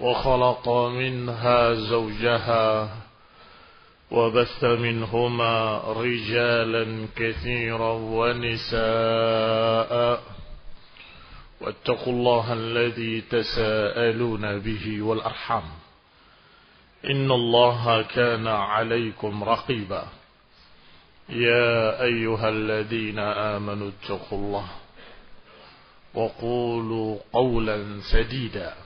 وخلق منها زوجها وبث منهما رجالا كثيرا ونساء. واتقوا الله الذي تساءلون به والأرحام. إن الله كان عليكم رقيبا. يا أيها الذين آمنوا اتقوا الله وقولوا قولا سديدا.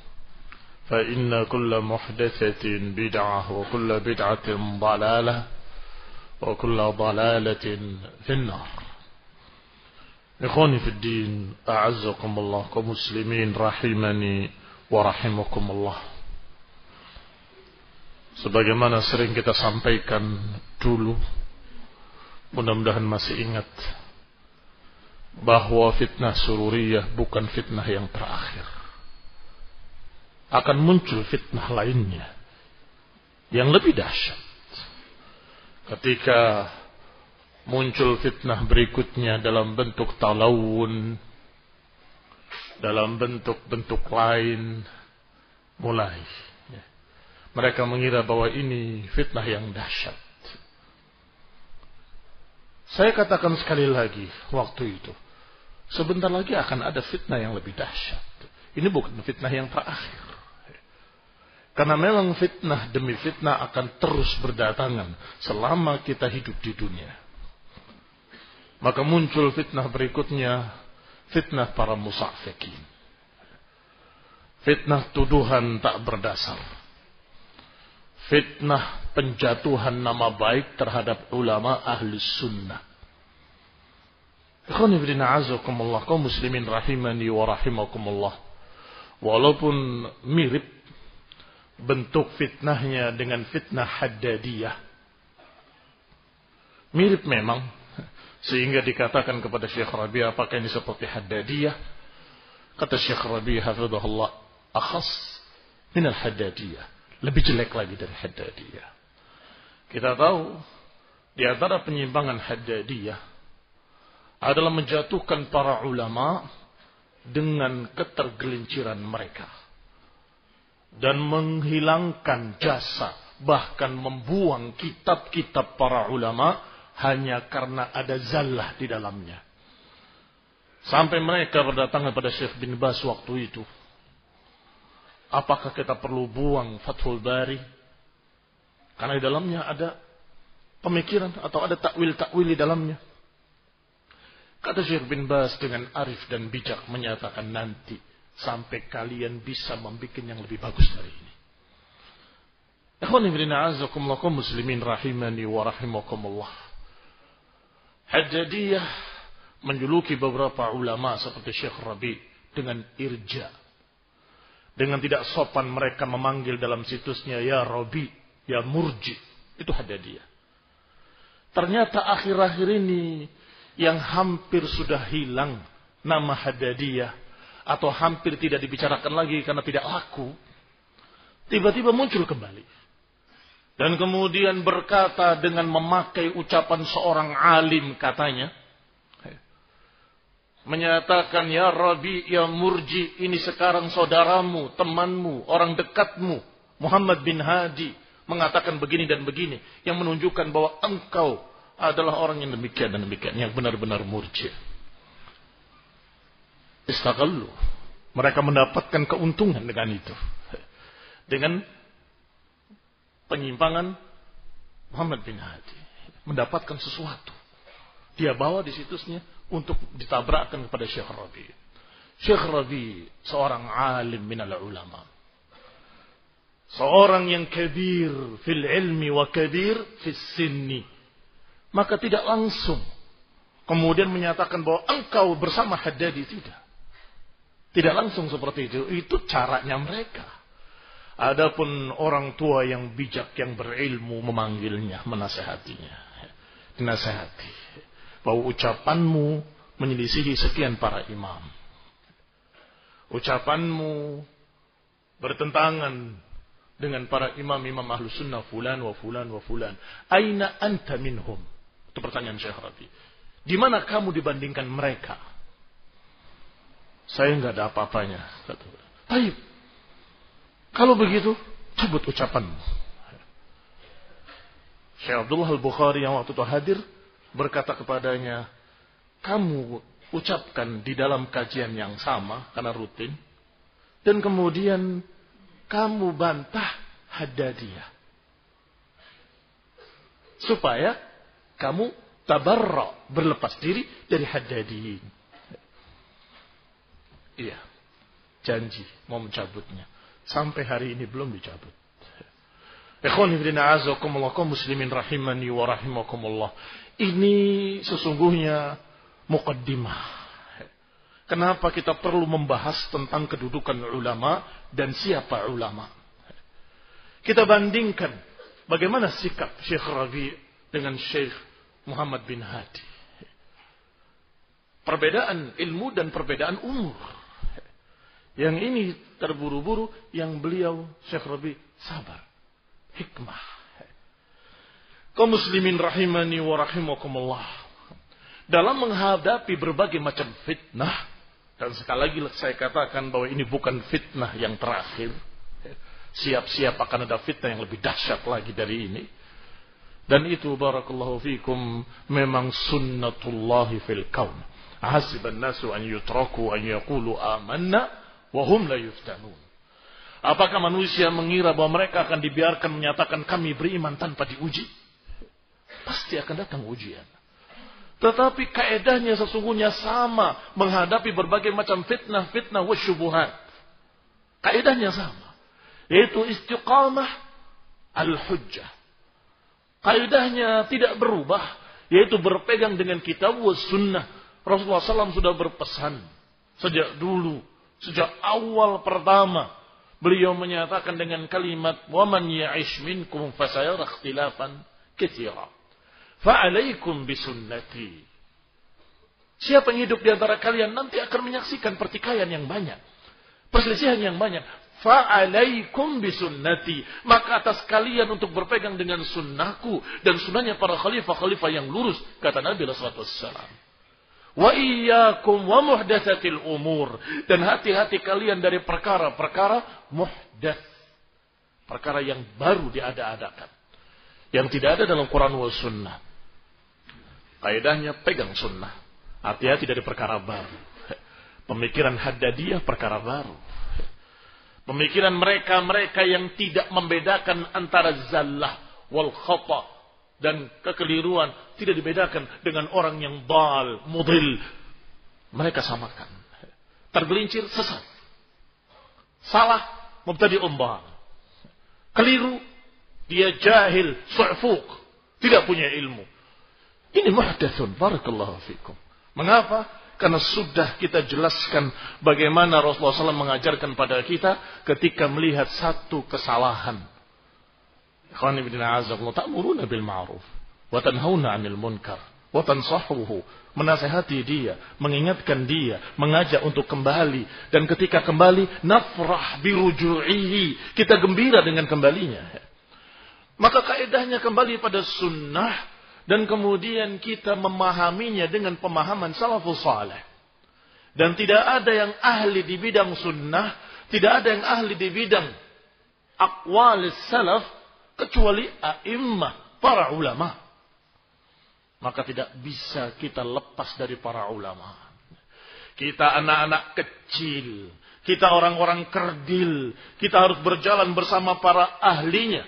فإن كل محدثة بدعة وكل بدعة ضلالة وكل ضلالة في النار إخواني في الدين أعزكم الله كمسلمين رحمني ورحمكم الله Sebagaimana sering kita sampaikan dulu Mudah-mudahan masih ingat Bahwa fitnah sururiyah bukan fitnah yang terakhir akan muncul fitnah lainnya yang lebih dahsyat. Ketika muncul fitnah berikutnya dalam bentuk talawun, dalam bentuk-bentuk lain, mulai. Mereka mengira bahwa ini fitnah yang dahsyat. Saya katakan sekali lagi waktu itu. Sebentar lagi akan ada fitnah yang lebih dahsyat. Ini bukan fitnah yang terakhir. Karena memang fitnah demi fitnah akan terus berdatangan selama kita hidup di dunia. Maka muncul fitnah berikutnya, fitnah para musafikin. Fitnah tuduhan tak berdasar. Fitnah penjatuhan nama baik terhadap ulama ahli sunnah. Ikhwan ibn a'azakumullah, kaum muslimin rahimani wa rahimakumullah. Walaupun mirip bentuk fitnahnya dengan fitnah haddadiyah. Mirip memang. Sehingga dikatakan kepada Syekh Rabi apakah ini seperti haddadiyah? Kata Syekh Rabi hafizahullah. Akhas minal haddadiyah. Lebih jelek lagi dari haddadiyah. Kita tahu di antara penyimpangan haddadiyah adalah menjatuhkan para ulama dengan ketergelinciran mereka dan menghilangkan jasa bahkan membuang kitab-kitab para ulama hanya karena ada zallah di dalamnya. Sampai mereka berdatangan pada Syekh bin Bas waktu itu. Apakah kita perlu buang Fathul Bari? Karena di dalamnya ada pemikiran atau ada takwil-takwil di dalamnya. Kata Syekh bin Bas dengan arif dan bijak menyatakan nanti sampai kalian bisa membuat yang lebih bagus dari ini. Ikhwan ibn a'azakumullah muslimin rahimani wa rahimakumullah. Haddadiyah menjuluki beberapa ulama seperti Syekh Rabi dengan irja. Dengan tidak sopan mereka memanggil dalam situsnya ya Rabi, ya Murji. Itu Haddadiyah. Ternyata akhir-akhir ini yang hampir sudah hilang nama Haddadiyah atau hampir tidak dibicarakan lagi karena tidak laku. Tiba-tiba muncul kembali. Dan kemudian berkata dengan memakai ucapan seorang alim katanya. Menyatakan ya Rabi, ya Murji, ini sekarang saudaramu, temanmu, orang dekatmu. Muhammad bin Hadi mengatakan begini dan begini. Yang menunjukkan bahwa engkau adalah orang yang demikian dan demikian. Yang benar-benar murji. Istaghallu. Mereka mendapatkan keuntungan dengan itu. Dengan penyimpangan Muhammad bin Hadi. Mendapatkan sesuatu. Dia bawa di situsnya untuk ditabrakkan kepada Syekh Rabi. Syekh Rabi seorang alim minal ulama. Seorang yang kabir fil ilmi wa kabir fil sinni. Maka tidak langsung kemudian menyatakan bahwa engkau bersama Haddadi tidak. Tidak langsung seperti itu. Itu caranya mereka. Adapun orang tua yang bijak yang berilmu memanggilnya, menasehatinya. Dinasehati. Bahwa ucapanmu menyelisihi sekian para imam. Ucapanmu bertentangan dengan para imam-imam ahlu sunnah fulan wa fulan wa fulan. Aina anta minhum? Itu pertanyaan Syekh Rabi. Di mana kamu dibandingkan mereka? Saya nggak ada apa-apanya. Taib. Kalau begitu, cabut ucapanmu. Syekh Abdullah Al-Bukhari yang waktu itu hadir berkata kepadanya, kamu ucapkan di dalam kajian yang sama karena rutin dan kemudian kamu bantah Haddadiyah. Supaya kamu tabarra berlepas diri dari Haddadiyin. Iya. Janji mau mencabutnya. Sampai hari ini belum dicabut. Muslimin rahimani wa. Ini sesungguhnya mukaddimah. Kenapa kita perlu membahas tentang kedudukan ulama dan siapa ulama? Kita bandingkan bagaimana sikap Syekh Rabi dengan Syekh Muhammad bin Hadi. Perbedaan ilmu dan perbedaan umur. Yang ini terburu-buru, yang beliau Syekh Rabi sabar. Hikmah. Kau muslimin rahimani wa rahimakumullah. Dalam menghadapi berbagai macam fitnah. Dan sekali lagi saya katakan bahwa ini bukan fitnah yang terakhir. Siap-siap akan ada fitnah yang lebih dahsyat lagi dari ini. Dan itu barakallahu fikum memang sunnatullahi fil kaun. Hasiban nasu an yutraku an yakulu amanna Wahum la yuftanun. Apakah manusia mengira bahwa mereka akan dibiarkan menyatakan kami beriman tanpa diuji? Pasti akan datang ujian. Tetapi kaedahnya sesungguhnya sama menghadapi berbagai macam fitnah-fitnah wa syubuhat. Kaedahnya sama. Yaitu istiqamah al-hujjah. Kaedahnya tidak berubah. Yaitu berpegang dengan kitab wa sunnah. Rasulullah SAW sudah berpesan. Sejak dulu Sejak awal pertama beliau menyatakan dengan kalimat waman ya'ish minkum fasayara ikhtilafan katsira. Fa'alaikum bisunnati. Siapa yang hidup di antara kalian nanti akan menyaksikan pertikaian yang banyak. Perselisihan yang banyak. Fa'alaikum bisunnati. Maka atas kalian untuk berpegang dengan sunnahku. Dan sunnahnya para khalifah-khalifah yang lurus. Kata Nabi SAW. Wa iyyakum wa muhdatsatil umur dan hati-hati kalian dari perkara-perkara muhdats. Perkara yang baru diada-adakan. Yang tidak ada dalam Quran wal sunnah. Kaidahnya pegang sunnah. Hati-hati dari perkara baru. Pemikiran haddadiyah perkara baru. Pemikiran mereka-mereka yang tidak membedakan antara zallah wal khata dan kekeliruan tidak dibedakan dengan orang yang bal, mudil. Mereka samakan. Tergelincir sesat. Salah, mubtadi umbal. Keliru, Dia jahil, su'fuq. Tidak punya ilmu. Ini muhdathun. Barakallahu fikum. Mengapa? Karena sudah kita jelaskan bagaimana Rasulullah SAW mengajarkan pada kita ketika melihat satu kesalahan. Ikhwan ibn a'azakullah. Ta'muruna bil ma'ruf. Wa tanhauna 'anil munkar. Wa tansahuhu. Menasehati dia. Mengingatkan dia. Mengajak untuk kembali. Dan ketika kembali. Nafrah biruju'ihi. Kita gembira dengan kembalinya. Maka kaidahnya kembali pada sunnah dan kemudian kita memahaminya dengan pemahaman salafus salih. Dan tidak ada yang ahli di bidang sunnah, tidak ada yang ahli di bidang akwal salaf kecuali a'immah, para ulama. Maka tidak bisa kita lepas dari para ulama. Kita anak-anak kecil, kita orang-orang kerdil, kita harus berjalan bersama para ahlinya,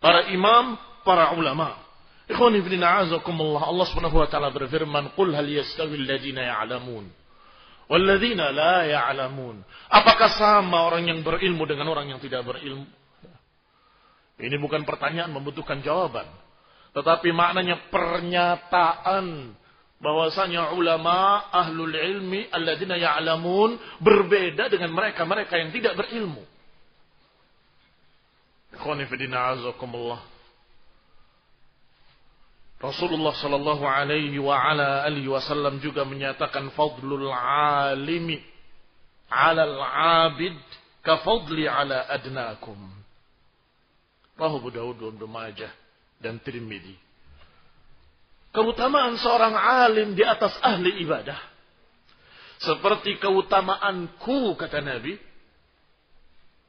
para imam, para ulama. Ikhwan ibn a'azakumullah. Allah subhanahu wa ta'ala berfirman. Qul hal yastawi alladhina ya'lamun. Walladhina la ya'lamun. Apakah sama orang yang berilmu dengan orang yang tidak berilmu? Ini bukan pertanyaan membutuhkan jawaban. Tetapi maknanya pernyataan bahwasanya ulama ahlul ilmi alladzina ya'lamun berbeda dengan mereka-mereka yang tidak berilmu. Rasulullah Shallallahu Alaihi wa ala alihi Wasallam juga menyatakan fadlul alimi ala al-abid ka fadli ala adnakum. Rahu Dawud Ibnu Majah dan Tirmidzi. Keutamaan seorang alim di atas ahli ibadah seperti keutamaanku kata Nabi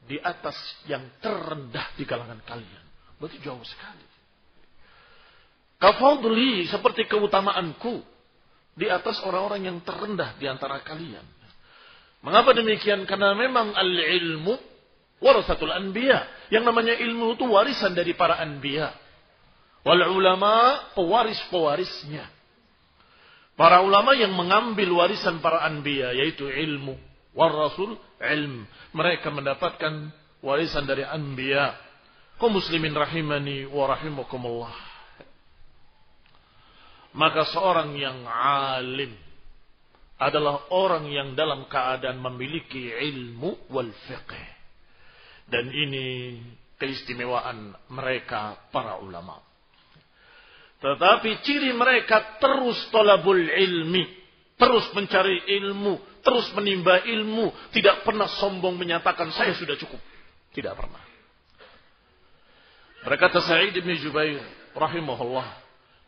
di atas yang terendah di kalangan kalian. Berarti jauh sekali. Kafadli seperti keutamaanku di atas orang-orang yang terendah di antara kalian. Mengapa demikian? Karena memang al-ilmu warasatul anbiya. Yang namanya ilmu itu warisan dari para anbiya. Wal ulama pewaris-pewarisnya. Para ulama yang mengambil warisan para anbiya yaitu ilmu. Wal rasul ilm. Mereka mendapatkan warisan dari anbiya. Kau muslimin rahimani wa rahimakumullah. Maka seorang yang alim adalah orang yang dalam keadaan memiliki ilmu wal fiqh. Dan ini keistimewaan mereka para ulama. Tetapi ciri mereka terus tolabul ilmi. Terus mencari ilmu. Terus menimba ilmu. Tidak pernah sombong menyatakan saya sudah cukup. Tidak pernah. Berkata Sa'id bin Jubair rahimahullah.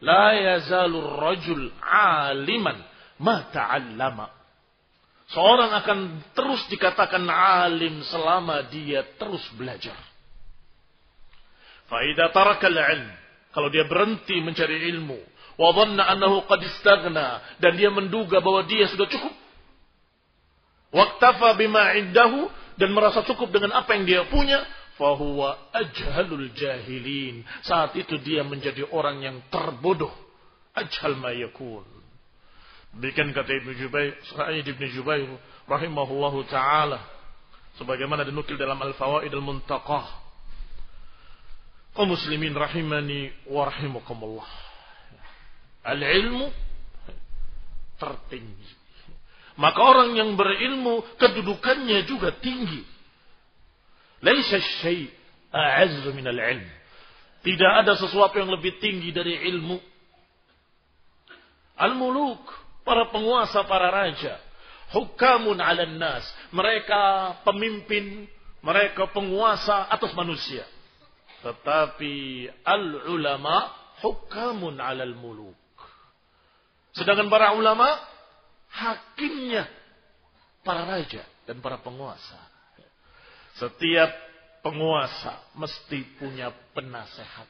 La yazalu rajul aliman ma ta'allama. Seorang akan terus dikatakan alim selama dia terus belajar. Faidah tarakal ilm. Kalau dia berhenti mencari ilmu. Wa dhanna annahu qad istaghna. Dan dia menduga bahwa dia sudah cukup. Waktafa bima indahu. Dan merasa cukup dengan apa yang dia punya fahuwa ajhalul jahilin. Saat itu dia menjadi orang yang terbodoh. Ajhal ma yakun. Demikian kata Ibnu Jubair, Sa'id Ibnu Jubair rahimahullahu taala sebagaimana dinukil dalam Al-Fawaid Al-Muntaqah. Kaum muslimin rahimani wa rahimakumullah. Al-ilmu tertinggi. Maka orang yang berilmu kedudukannya juga tinggi. Laisa syai' a'azzu minal ilm. Tidak ada sesuatu yang lebih tinggi dari ilmu. Al-muluk, para penguasa, para raja. Hukamun ala nas. Mereka pemimpin, mereka penguasa atas manusia. Tetapi al-ulama hukamun ala al-muluk. Sedangkan para ulama, hakimnya para raja dan para penguasa. Setiap penguasa mesti punya penasehat.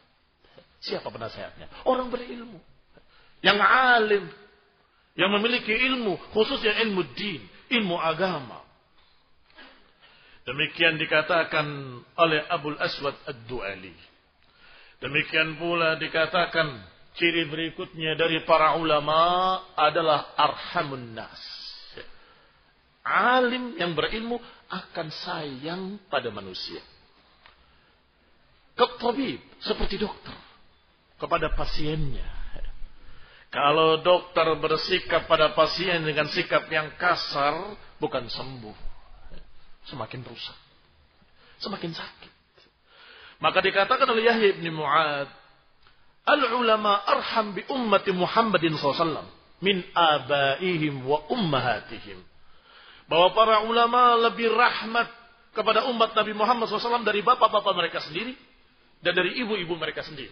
Siapa penasehatnya? Orang berilmu. Yang alim. Yang memiliki ilmu. Khususnya ilmu din. Ilmu agama. Demikian dikatakan oleh Abul Aswad Ad-Du'ali. Demikian pula dikatakan ciri berikutnya dari para ulama adalah arhamun nas. Alim yang berilmu akan sayang pada manusia. Ketabib, seperti dokter kepada pasiennya. Kalau dokter bersikap pada pasien dengan sikap yang kasar, bukan sembuh. Semakin rusak. Semakin sakit. Maka dikatakan oleh Yahya bin Mu'ad, Al-ulama arham bi ummati Muhammadin SAW min abaihim wa ummahatihim. Bahwa para ulama lebih rahmat kepada umat Nabi Muhammad SAW dari bapak-bapak mereka sendiri dan dari ibu-ibu mereka sendiri.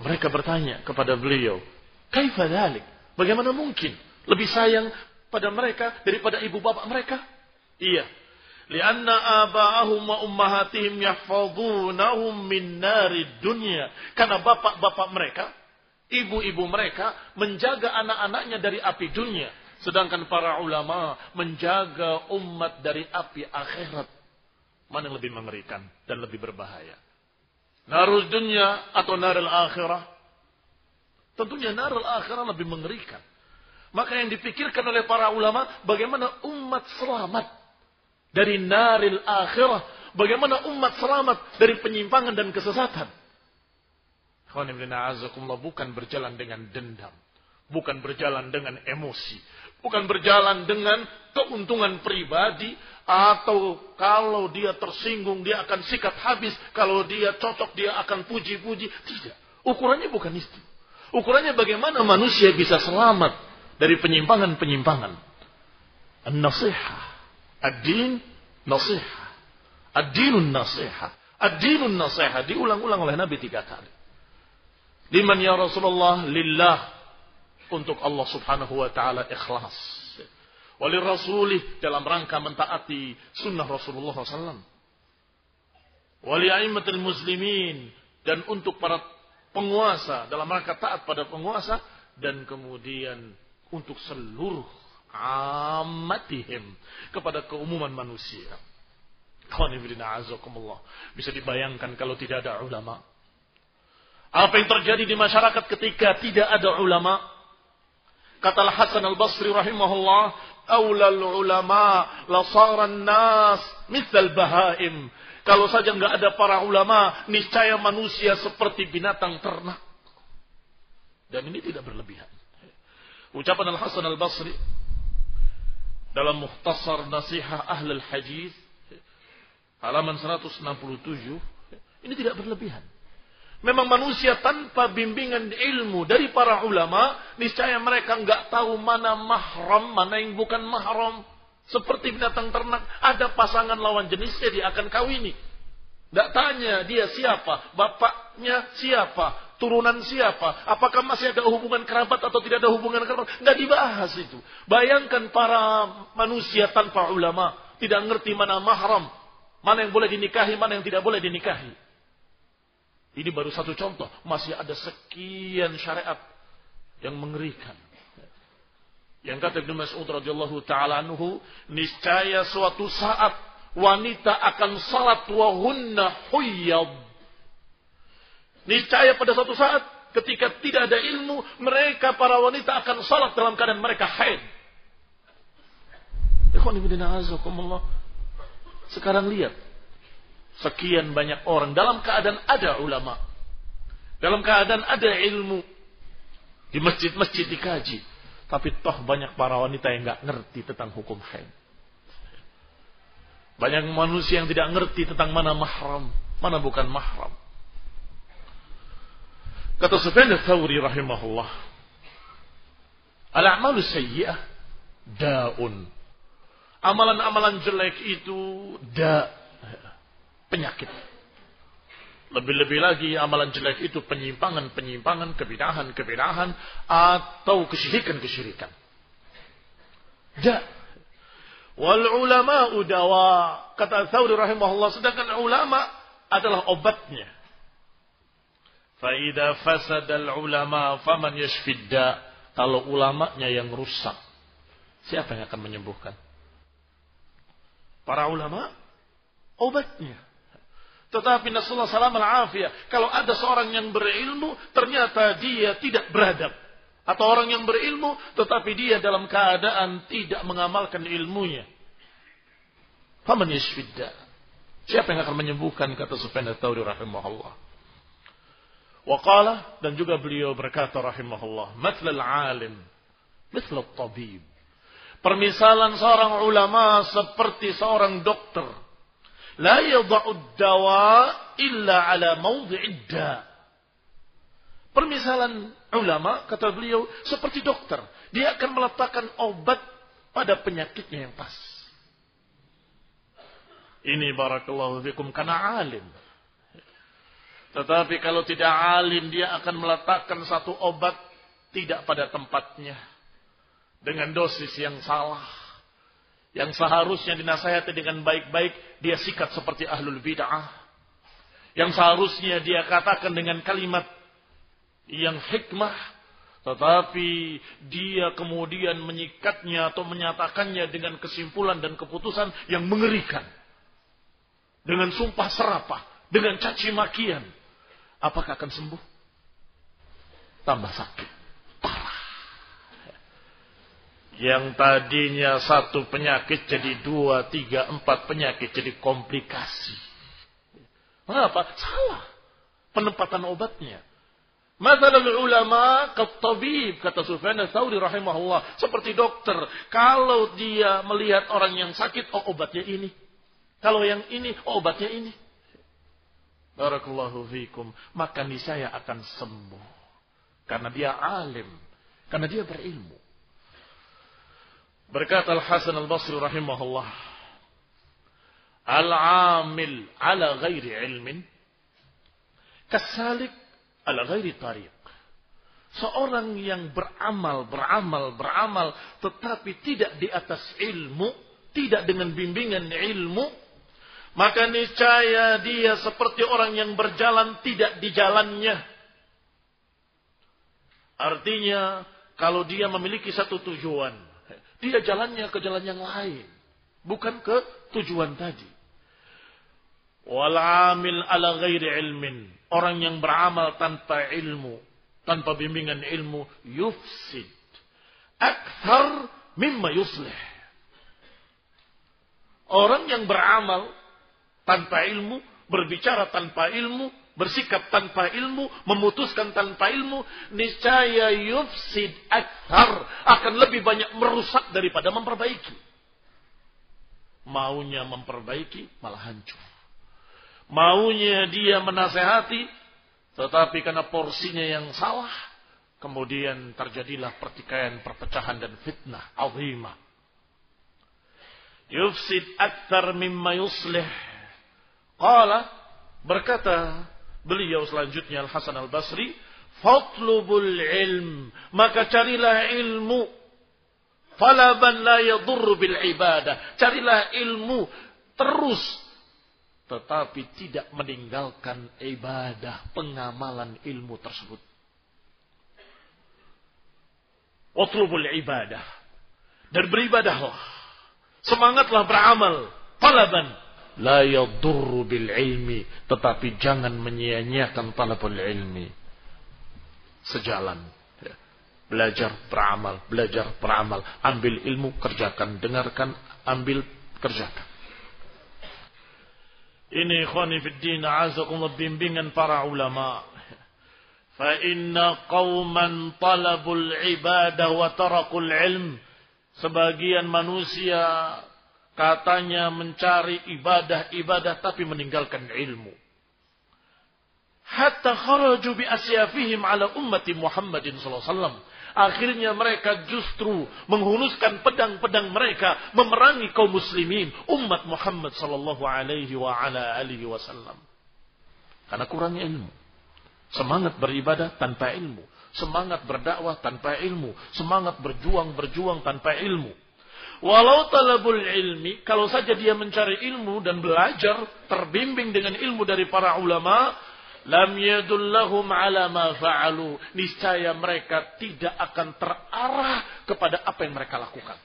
Mereka bertanya kepada beliau, Kaifa dhalik? Bagaimana mungkin lebih sayang pada mereka daripada ibu bapak mereka? Iya, Lianna aba'ahum wa ummahatihim yahfadunahum min narid dunya. Karena bapak-bapak mereka, ibu-ibu mereka menjaga anak-anaknya dari api dunia. Sedangkan para ulama menjaga umat dari api akhirat. Mana yang lebih mengerikan dan lebih berbahaya? Narul dunia atau narul akhirah? Tentunya narul akhirah lebih mengerikan. Maka yang dipikirkan oleh para ulama, bagaimana umat selamat dari naril akhirah. Bagaimana umat selamat dari penyimpangan dan kesesatan. Bukan berjalan dengan dendam. Bukan berjalan dengan emosi. Bukan berjalan dengan keuntungan pribadi. Atau kalau dia tersinggung dia akan sikat habis. Kalau dia cocok dia akan puji-puji. Tidak. Ukurannya bukan itu. Ukurannya bagaimana manusia bisa selamat dari penyimpangan-penyimpangan. An-nasihah Ad-din nasihat. Ad-dinun nasihat. Ad-dinun nasihat. Diulang-ulang oleh Nabi tiga kali. Liman ya Rasulullah lillah. Untuk Allah subhanahu wa ta'ala ikhlas. Wali rasulih dalam rangka mentaati sunnah Rasulullah SAW. Wali aimatul muslimin. Dan untuk para penguasa dalam rangka taat pada penguasa. Dan kemudian untuk seluruh amatihim kepada keumuman manusia. Bisa dibayangkan kalau tidak ada ulama. Apa yang terjadi di masyarakat ketika tidak ada ulama? Kata Hasan al-Basri rahimahullah, Aulal ulama lasaran nas misal bahaim. Kalau saja nggak ada para ulama, niscaya manusia seperti binatang ternak. Dan ini tidak berlebihan. Ucapan Al-Hasan Al-Basri dalam Muhtasar Nasihah Ahlul Hadis halaman 167 ini tidak berlebihan. Memang manusia tanpa bimbingan ilmu dari para ulama, niscaya mereka nggak tahu mana mahram, mana yang bukan mahram. Seperti binatang ternak, ada pasangan lawan jenisnya dia akan kawini. Tidak tanya dia siapa, bapaknya siapa, turunan siapa, apakah masih ada hubungan kerabat atau tidak ada hubungan kerabat, nggak dibahas itu. Bayangkan para manusia tanpa ulama, tidak ngerti mana mahram, mana yang boleh dinikahi, mana yang tidak boleh dinikahi. Ini baru satu contoh, masih ada sekian syariat yang mengerikan. Yang kata Ibnu Mas'ud radhiyallahu taala anhu, niscaya suatu saat wanita akan salat wa hunna huyyad Niscaya pada suatu saat ketika tidak ada ilmu, mereka para wanita akan salat dalam keadaan mereka haid. Sekarang lihat. Sekian banyak orang dalam keadaan ada ulama. Dalam keadaan ada ilmu. Di masjid-masjid dikaji. Tapi toh banyak para wanita yang nggak ngerti tentang hukum haid. Banyak manusia yang tidak ngerti tentang mana mahram, mana bukan mahram. Kata Sufyan al-Thawri rahimahullah. Al-a'malu sayyi'ah da'un. Amalan-amalan jelek itu da penyakit. Lebih-lebih lagi amalan jelek itu penyimpangan-penyimpangan, kebidahan-kebidahan atau kesyirikan-kesyirikan. Da. Wal ulama udawa. Kata Thawri rahimahullah. Sedangkan ulama adalah obatnya. Faida fasadal ulama faman yashfidda. Kalau ulamanya yang rusak, siapa yang akan menyembuhkan? Para ulama, obatnya. Tetapi Nasallallahu salam al Kalau ada seorang yang berilmu, ternyata dia tidak beradab. Atau orang yang berilmu, tetapi dia dalam keadaan tidak mengamalkan ilmunya. Faman yashfidda. Siapa yang akan menyembuhkan kata Sufyan ats-Tsauri rahimahullah. Waqala dan juga beliau berkata rahimahullah, "Mathlal alim, mithl tabib." Permisalan seorang ulama seperti seorang dokter. La yada'ud dawa illa ala mawdi'id da. Permisalan ulama, kata beliau, seperti dokter. Dia akan meletakkan obat pada penyakitnya yang pas. Ini barakallahu fikum karena alim. Tetapi kalau tidak alim, dia akan meletakkan satu obat tidak pada tempatnya. Dengan dosis yang salah. Yang seharusnya dinasihati dengan baik-baik, dia sikat seperti ahlul bid'ah. Yang seharusnya dia katakan dengan kalimat yang hikmah, tetapi dia kemudian menyikatnya atau menyatakannya dengan kesimpulan dan keputusan yang mengerikan dengan sumpah serapah, dengan caci makian, apakah akan sembuh? Tambah sakit. Parah. Yang tadinya satu penyakit jadi dua, tiga, empat penyakit jadi komplikasi. Mengapa? Salah. Penempatan obatnya. Masalah ulama ketabib kata Sufyan Tsauri rahimahullah seperti dokter kalau dia melihat orang yang sakit oh obatnya ini kalau yang ini, oh, obatnya ini. Barakallahu fikum. Maka niscaya akan sembuh. Karena dia alim. Karena dia berilmu. Berkata Al-Hasan Al-Basri rahimahullah. Al-amil ala ghairi ilmin. Kasalik ala ghairi tariq. Seorang yang beramal, beramal, beramal. Tetapi tidak di atas ilmu. Tidak dengan bimbingan ilmu maka niscaya dia seperti orang yang berjalan tidak di jalannya. Artinya, kalau dia memiliki satu tujuan, dia jalannya ke jalan yang lain, bukan ke tujuan tadi. Walamil ala ghairi ilmin. Orang yang beramal tanpa ilmu, tanpa bimbingan ilmu, yufsid. Akthar mimma yuslih. Orang yang beramal tanpa ilmu, berbicara tanpa ilmu, bersikap tanpa ilmu, memutuskan tanpa ilmu, niscaya yufsid akthar akan lebih banyak merusak daripada memperbaiki. Maunya memperbaiki malah hancur. Maunya dia menasehati, tetapi karena porsinya yang salah, kemudian terjadilah pertikaian, perpecahan dan fitnah azimah. Yufsid akthar mimma yuslih Qala berkata beliau selanjutnya Al Hasan Al Basri, "Fatlubul ilm, maka carilah ilmu. Falaban la yadur bil ibadah. Carilah ilmu terus tetapi tidak meninggalkan ibadah, pengamalan ilmu tersebut. Watlubul ibadah. Dan beribadahlah. Semangatlah beramal. Talaban la yadurru bil ilmi. Tetapi jangan menyia-nyiakan talabul ilmi. Sejalan. Ya. belajar beramal belajar beramal ambil ilmu kerjakan. Dengarkan ambil kerjakan. Ini ikhwani fid din azakumullah bimbingan para ulama. Fa inna qauman talabul ibadah wa tarakul ilm. Sebagian manusia Katanya mencari ibadah-ibadah tapi meninggalkan ilmu. Hatta kharaju bi asyafihim ala ummati Muhammadin sallallahu alaihi wasallam. Akhirnya mereka justru menghunuskan pedang-pedang mereka memerangi kaum muslimin, umat Muhammad sallallahu alaihi wa ala alihi wasallam. Karena kurang ilmu. Semangat beribadah tanpa ilmu, semangat berdakwah tanpa ilmu, semangat berjuang-berjuang tanpa ilmu. Walau talabul ilmi, kalau saja dia mencari ilmu dan belajar, terbimbing dengan ilmu dari para ulama, lam yadullahum ala ma fa'alu. Niscaya mereka tidak akan terarah kepada apa yang mereka lakukan.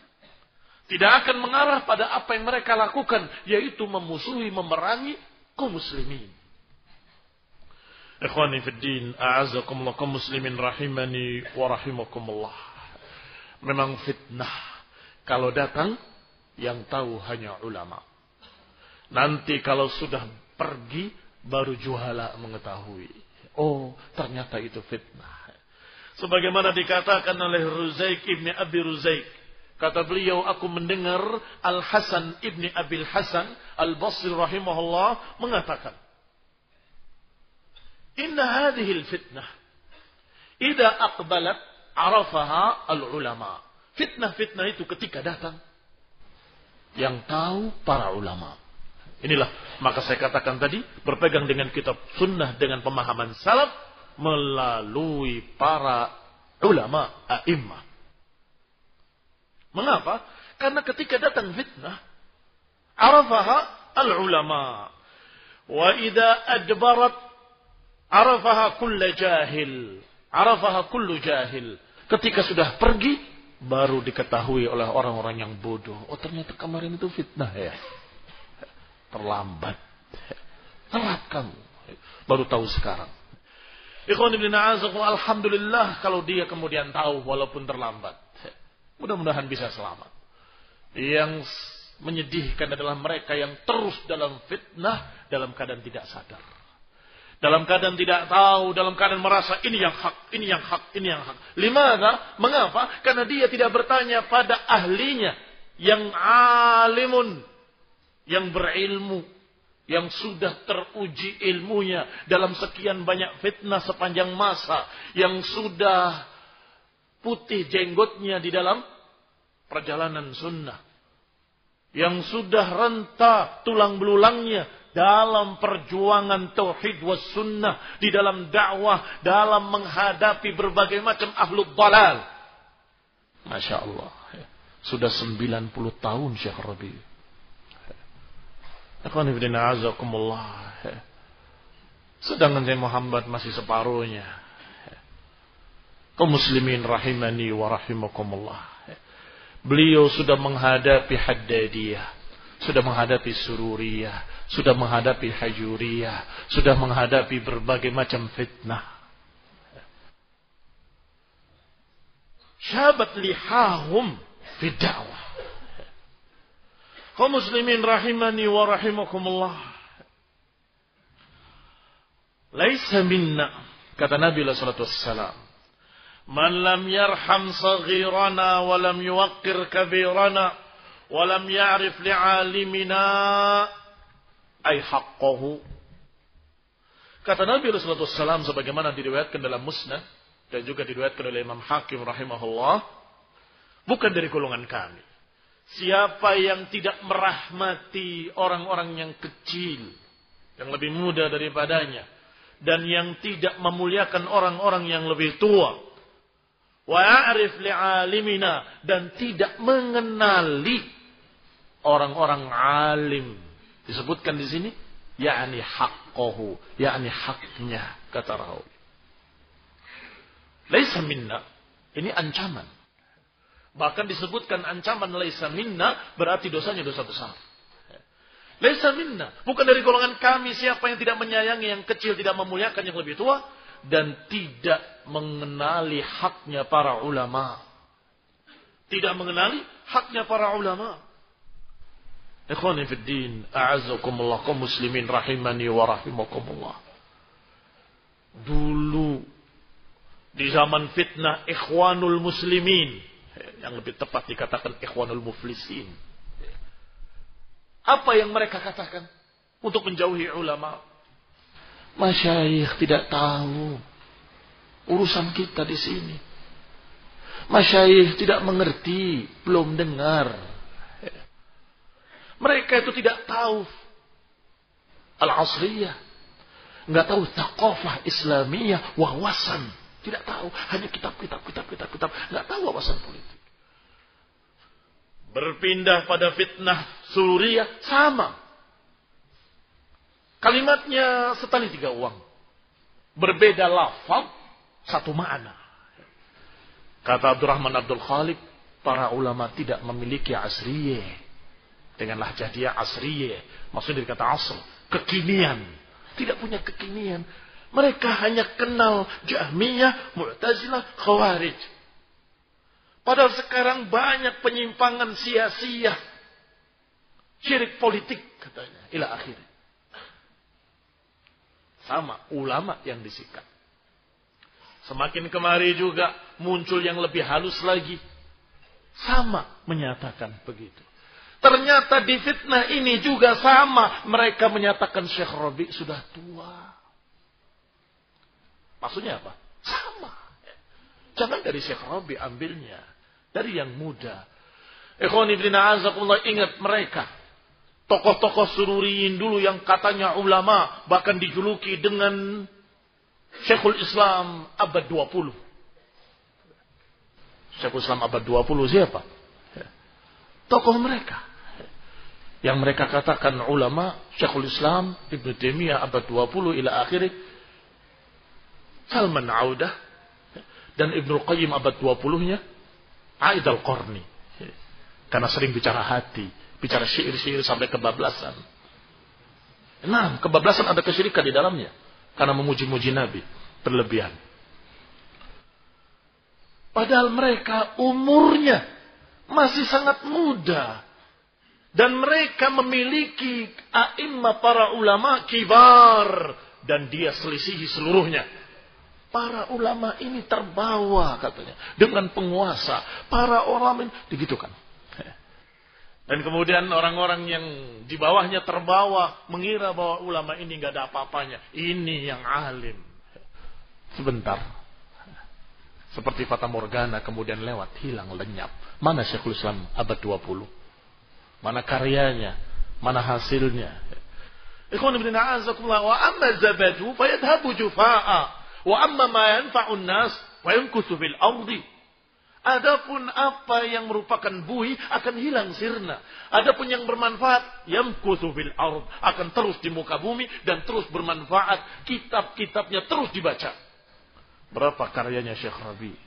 Tidak akan mengarah pada apa yang mereka lakukan, yaitu memusuhi, memerangi kaum muslimin. Ikhwani fi din, a'azakumullah kaum muslimin rahimani wa rahimakumullah. Memang fitnah kalau datang, yang tahu hanya ulama. Nanti kalau sudah pergi, baru juhala mengetahui. Oh, ternyata itu fitnah. Sebagaimana dikatakan oleh Ruzaik ibni Abi Ruzaik. Kata beliau, aku mendengar Al-Hasan ibni Abil Hasan Al-Basri rahimahullah mengatakan. Inna hadihil fitnah. Ida akbalat arafaha al-ulama. Fitnah-fitnah itu ketika datang. Yang tahu para ulama. Inilah maka saya katakan tadi berpegang dengan kitab sunnah dengan pemahaman salaf melalui para ulama a'immah. Mengapa? Karena ketika datang fitnah arafaha al-ulama. Wa idza adbarat arafaha kullu jahil. Arafaha kullu jahil. Ketika sudah pergi baru diketahui oleh orang-orang yang bodoh. Oh ternyata kemarin itu fitnah ya. Terlambat. Telat kamu. Baru tahu sekarang. Ikhwan ibn Alhamdulillah kalau dia kemudian tahu walaupun terlambat. Mudah-mudahan bisa selamat. Yang menyedihkan adalah mereka yang terus dalam fitnah dalam keadaan tidak sadar. Dalam keadaan tidak tahu, dalam keadaan merasa ini yang hak, ini yang hak, ini yang hak. Limana? Mengapa? Karena dia tidak bertanya pada ahlinya yang alimun, yang berilmu, yang sudah teruji ilmunya dalam sekian banyak fitnah sepanjang masa, yang sudah putih jenggotnya di dalam perjalanan sunnah, yang sudah renta tulang belulangnya dalam perjuangan tauhid was sunnah, di dalam dakwah, dalam menghadapi berbagai macam ahlul dalal. Masya Allah. Sudah 90 tahun Syekh Rabi. Sedangkan saya Muhammad masih separuhnya. Kaum muslimin rahimani wa rahimakumullah. Beliau sudah menghadapi haddadiyah. Sudah menghadapi sururiyah sudah menghadapi hajuriyah, sudah menghadapi berbagai macam fitnah. Syabat lihahum fi da'wah. Kaum muslimin rahimani wa rahimakumullah. Laisa minna, kata Nabi wasallam. Man lam yarham saghirana wa lam yuwaqqir kabirana wa lam ya'rif li'alimina ay haqqahu. Kata Nabi Rasulullah SAW sebagaimana diriwayatkan dalam Musnad dan juga diriwayatkan oleh Imam Hakim rahimahullah, bukan dari golongan kami. Siapa yang tidak merahmati orang-orang yang kecil, yang lebih muda daripadanya, dan yang tidak memuliakan orang-orang yang lebih tua, wa ya'rif li'alimina dan tidak mengenali orang-orang alim Disebutkan di sini, yakni haqqahu, yakni haknya, kata Rawi. Laisa minna, ini ancaman. Bahkan disebutkan ancaman laisa minna, berarti dosanya dosa besar. Laisa minna, bukan dari golongan kami siapa yang tidak menyayangi yang kecil, tidak memuliakan yang lebih tua, dan tidak mengenali haknya para ulama. Tidak mengenali haknya para ulama. Ikhwani fi din, a'azzakumullah kaum muslimin rahimani wa rahimakumullah. Dulu di zaman fitnah ikhwanul muslimin, yang lebih tepat dikatakan ikhwanul muflisin. Apa yang mereka katakan untuk menjauhi ulama? Masyayikh tidak tahu urusan kita di sini. Masyayikh tidak mengerti, belum dengar mereka itu tidak tahu al-asriyah. Nggak tahu takofah islamiyah, wawasan. Tidak tahu. Hanya kitab, kitab, kitab, kitab, kitab. Nggak tahu wawasan politik. Berpindah pada fitnah Suriah, sama. Kalimatnya setali tiga uang. Berbeda lafal, satu makna. Kata Abdurrahman Abdul Khalid, para ulama tidak memiliki asriyah dengan lahjah dia asriye. Maksudnya dikata asr. Kekinian. Tidak punya kekinian. Mereka hanya kenal Jahmiyah, Mu'tazilah, Khawarij. Padahal sekarang banyak penyimpangan sia-sia. Syirik politik katanya. Ila akhir. Sama ulama yang disikat. Semakin kemari juga muncul yang lebih halus lagi. Sama menyatakan begitu. Ternyata di fitnah ini juga sama. Mereka menyatakan Syekh Robi sudah tua. Maksudnya apa? Sama. Jangan dari Syekh Robi ambilnya. Dari yang muda. Ikhwan ibn azakullah ingat mereka. Tokoh-tokoh sururiin dulu yang katanya ulama. Bahkan dijuluki dengan Syekhul Islam abad 20. Syekhul Islam abad 20 siapa? Tokoh mereka. Yang mereka katakan ulama Syekhul Islam Ibn Taimiyah abad 20 ila akhirnya Salman Audah dan Ibnu Qayyim abad 20-nya Aid al-Qarni. Karena sering bicara hati, bicara syair-syair sampai kebablasan. Nah, kebablasan ada kesyirikan di dalamnya karena memuji-muji Nabi berlebihan. Padahal mereka umurnya masih sangat muda. Dan mereka memiliki a'imah para ulama kibar. Dan dia selisihi seluruhnya. Para ulama ini terbawa katanya. Dengan penguasa. Para ulama ini digitukan. Dan kemudian orang-orang yang di bawahnya terbawa. Mengira bahwa ulama ini nggak ada apa-apanya. Ini yang alim. Sebentar. Seperti Fata Morgana kemudian lewat. Hilang lenyap. Mana Syekhul Islam abad 20? Mana karyanya? Mana hasilnya? Ikhwan ibn a'azakumullah wa amma zabadu fayadhabu jufa'a wa amma ma yanfa'un nas wa yankuthu fil ardi. Adapun apa yang merupakan buih akan hilang sirna. Adapun yang bermanfaat yamkuthu fil ard akan terus di muka bumi dan terus bermanfaat. Kitab-kitabnya terus dibaca. Berapa karyanya Syekh Rabi?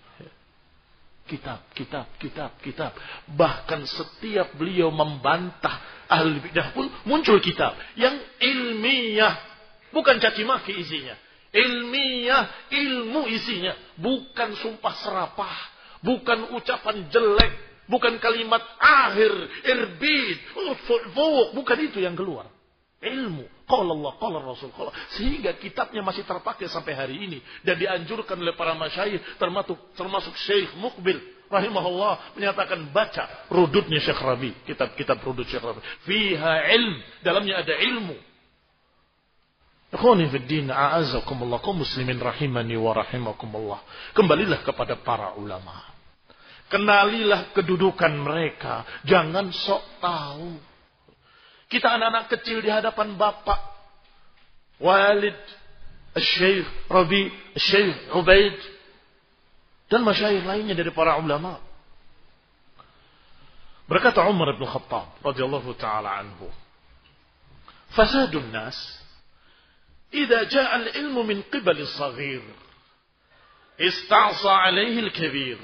Kitab, kitab, kitab, kitab. Bahkan setiap beliau membantah ahli bidah pun muncul kitab yang ilmiah, bukan caci maki isinya. Ilmiah, ilmu isinya, bukan sumpah serapah, bukan ucapan jelek, bukan kalimat akhir, irbid, bukan itu yang keluar. Ilmu. Qala Allah, qala Rasul, qala. Sehingga kitabnya masih terpakai sampai hari ini. Dan dianjurkan oleh para masyayikh termasuk, termasuk Syekh Mukbil. Rahimahullah menyatakan baca rudutnya Syekh Rabi. Kitab-kitab rudut Syekh Rabi. Fiha ilm. Dalamnya ada ilmu. Ikhwani fi din, a'azakumullah, kaum muslimin rahimani wa rahimakumullah. Kembalilah kepada para ulama. Kenalilah kedudukan mereka. Jangan sok tahu. Kita anak-anak kecil di hadapan bapak. Walid, Syekh Rabi, Syekh Ubaid. Dan masyayikh lainnya dari para ulama. Berkata Umar bin Khattab radhiyallahu taala anhu, "Fasadun nas idza jaa al-ilmu min qibal as-saghir ista'sa 'alayhi al-kabir."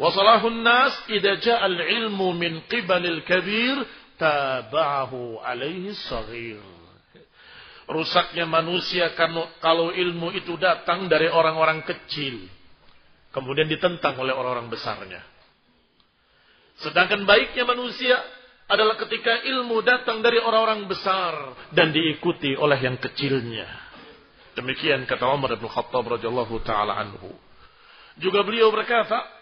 إذا جاء العلم من قبل الكبير tabahu alaihi saghir. Rusaknya manusia kalau ilmu itu datang dari orang-orang kecil. Kemudian ditentang oleh orang-orang besarnya. Sedangkan baiknya manusia adalah ketika ilmu datang dari orang-orang besar dan diikuti oleh yang kecilnya. Demikian kata Umar bin Khattab radhiyallahu taala anhu. Juga beliau berkata,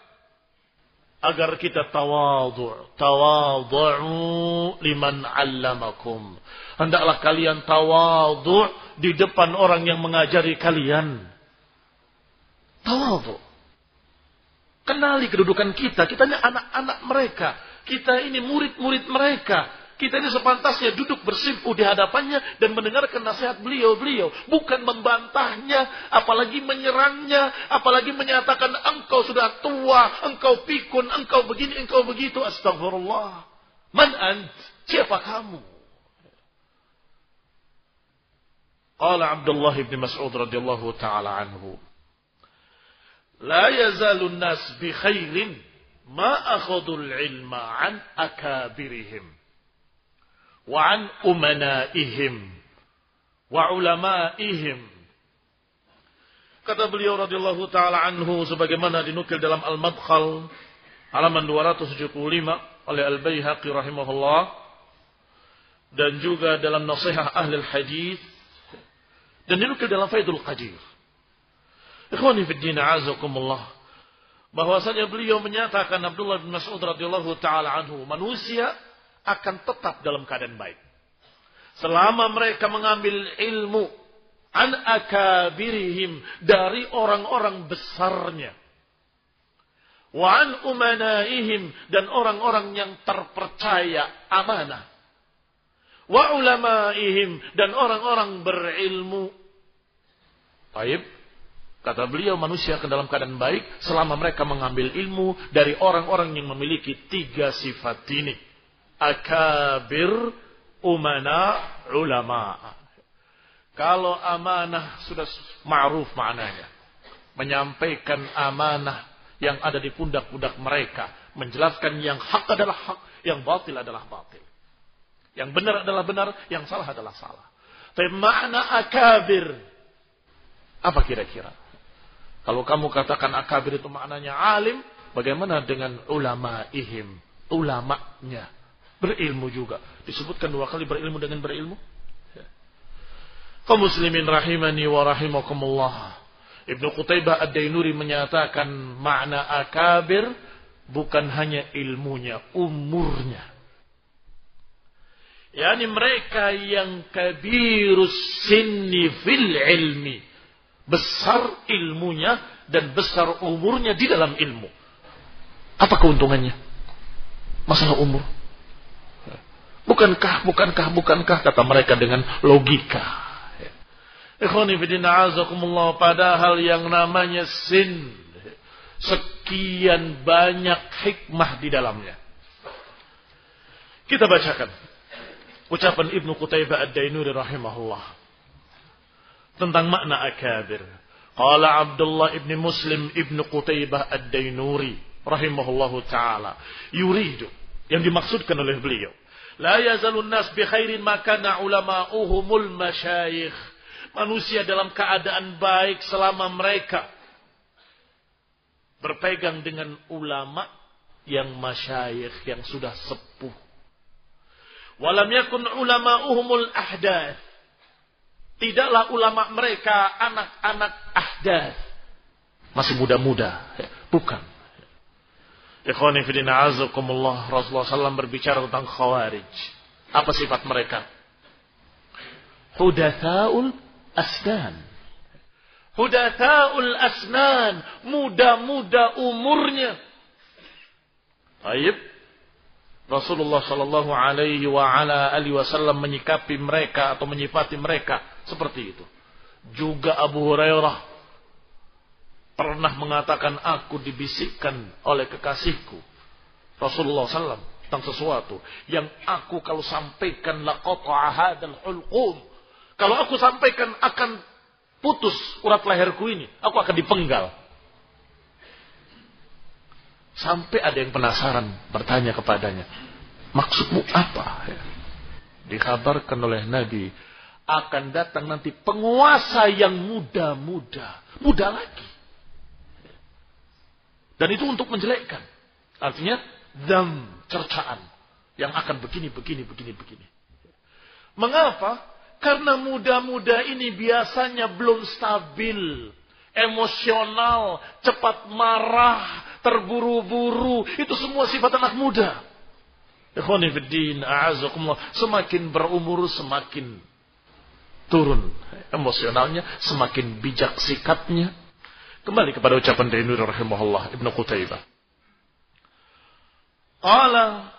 agar kita tawadhu. Tawadhu liman 'allamakum. Hendaklah kalian tawadhu di depan orang yang mengajari kalian. Tawadhu. Kenali kedudukan kita. Kita ini anak-anak mereka. Kita ini murid-murid mereka. Kita ini sepantasnya duduk bersimpu di hadapannya dan mendengarkan nasihat beliau-beliau. Bukan membantahnya, apalagi menyerangnya, apalagi menyatakan engkau sudah tua, engkau pikun, engkau begini, engkau begitu. Astagfirullah. Man ant? Siapa kamu? Qala Abdullah bin Mas'ud radhiyallahu taala anhu. La yazalu nas bi khairin ma akhadul ilma an akabirihim umanaihim wa ulamaihim. Kata beliau radhiyallahu taala anhu sebagaimana dinukil dalam Al-Madkhal halaman 275 oleh Al-Baihaqi rahimahullah dan juga dalam nasihat ahli hadis dan dinukil dalam Faidul Qadir. Ikhwani fi din azakumullah. Bahwasanya beliau menyatakan Abdullah bin Mas'ud radhiyallahu taala anhu, manusia akan tetap dalam keadaan baik. Selama mereka mengambil ilmu an akabirihim dari orang-orang besarnya. Wa an umanaihim dan orang-orang yang terpercaya amanah. Wa ulamaihim dan orang-orang berilmu. Baik. Kata beliau manusia akan dalam keadaan baik selama mereka mengambil ilmu dari orang-orang yang memiliki tiga sifat ini. Akabir, umana, ulama. Kalau amanah sudah ma'ruf maknanya. Menyampaikan amanah yang ada di pundak-pundak mereka. Menjelaskan yang hak adalah hak, yang batil adalah batil. Yang benar adalah benar, yang salah adalah salah. Tapi makna akabir. Apa kira-kira? Kalau kamu katakan akabir itu maknanya alim, bagaimana dengan ulama ihim? Ulamanya. Berilmu juga. Disebutkan dua kali berilmu dengan berilmu. Kaum muslimin rahimani wa rahimakumullah. Ibnu Qutaibah Ad-Dainuri menyatakan makna akabir bukan hanya ilmunya, umurnya. Yani mereka yang kabirus sinni fil ilmi. Besar ilmunya dan besar umurnya di dalam ilmu. Apa keuntungannya? Masalah umur. Bukankah, bukankah, bukankah kata mereka dengan logika. Padahal yang namanya sin sekian banyak hikmah di dalamnya. Kita bacakan ucapan Ibnu Qutaibah Ad-Dainuri rahimahullah tentang makna akabir. Qala Abdullah ibn Muslim ibn Qutaibah Ad-Dainuri rahimahullahu taala yuridu yang dimaksudkan oleh beliau la yazalun nas bi khairin ma kana ulama'uhumul masyayikh manusia dalam keadaan baik selama mereka berpegang dengan ulama yang masyayikh yang sudah sepuh. Walam yakun ulama'uhumul ahdath. Tidaklah ulama mereka anak-anak ahdath. Masih muda-muda. Bukan. Ikhwani fidina azakumullah. Rasulullah SAW berbicara tentang khawarij. Apa sifat mereka? Hudathaul asnan. Hudathaul asnan. Muda-muda umurnya. Baik. Rasulullah Shallallahu Alaihi wa ala alihi Wasallam menyikapi mereka atau menyifati mereka seperti itu. Juga Abu Hurairah pernah mengatakan aku dibisikkan oleh kekasihku Rasulullah SAW tentang sesuatu yang aku kalau sampaikan laqata'a hadzal hulqum kalau aku sampaikan akan putus urat leherku ini, aku akan dipenggal. Sampai ada yang penasaran bertanya kepadanya, maksudmu apa? Dikabarkan oleh Nabi, akan datang nanti penguasa yang muda-muda, muda lagi. Dan itu untuk menjelekkan. Artinya, dam, cercaan. Yang akan begini, begini, begini, begini. Mengapa? Karena muda-muda ini biasanya belum stabil, emosional, cepat marah, terburu-buru. Itu semua sifat anak muda. Semakin berumur semakin turun emosionalnya, semakin bijak sikapnya. Kembali kepada ucapan dari Nur rahimahullah Ibnu Qutaibah. Qala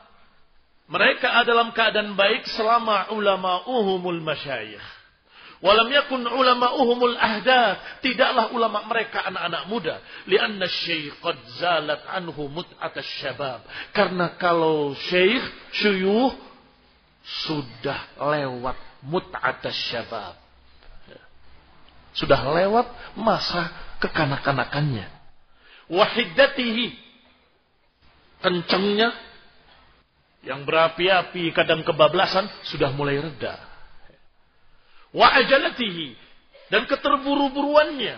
mereka dalam keadaan baik selama ulama uhumul masyayikh. Walam yakun ulama uhumul ahdath. Tidaklah ulama mereka anak-anak muda. Lianna syekh qad zalat anhu mut'atas syabab. Karena kalau syekh, syuyuh, sudah lewat mut'atas syabab. Sudah lewat masa kekanak-kanakannya. Wahidatihi. Kencengnya yang berapi-api kadang kebablasan sudah mulai reda. Wa ajalatihi dan keterburu-buruannya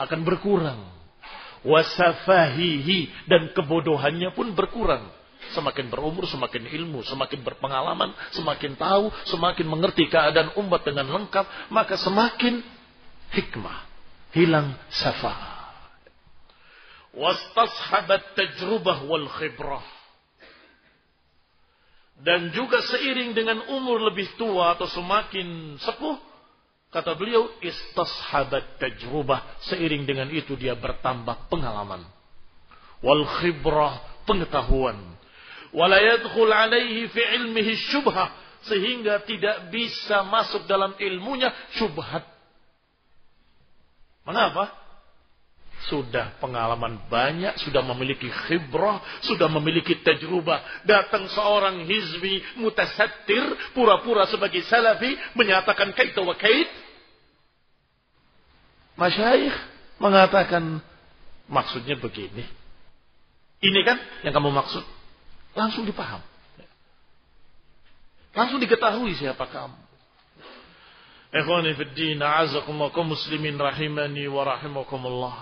akan berkurang. Wasafahihi dan kebodohannya pun berkurang. semakin berumur, semakin ilmu, semakin berpengalaman, semakin tahu, semakin mengerti keadaan umat dengan lengkap, maka semakin hikmah, hilang safa. Wastashabat tajrubah wal khibrah. Dan juga seiring dengan umur lebih tua atau semakin sepuh, kata beliau, istashabat tajrubah. Seiring dengan itu dia bertambah pengalaman wal khibrah pengetahuan wala yadkhul alaihi fi ilmihi syubhah sehingga tidak bisa masuk dalam ilmunya syubhat mengapa sudah pengalaman banyak, sudah memiliki khibrah, sudah memiliki tajrubah. Datang seorang hizbi mutasattir, pura-pura sebagai salafi, menyatakan kaita wa kait. Masyayikh mengatakan maksudnya begini. Ini kan yang kamu maksud. Langsung dipaham. Langsung diketahui siapa kamu. Ikhwani fi din, a'azakumullah muslimin rahimani wa rahimakumullah.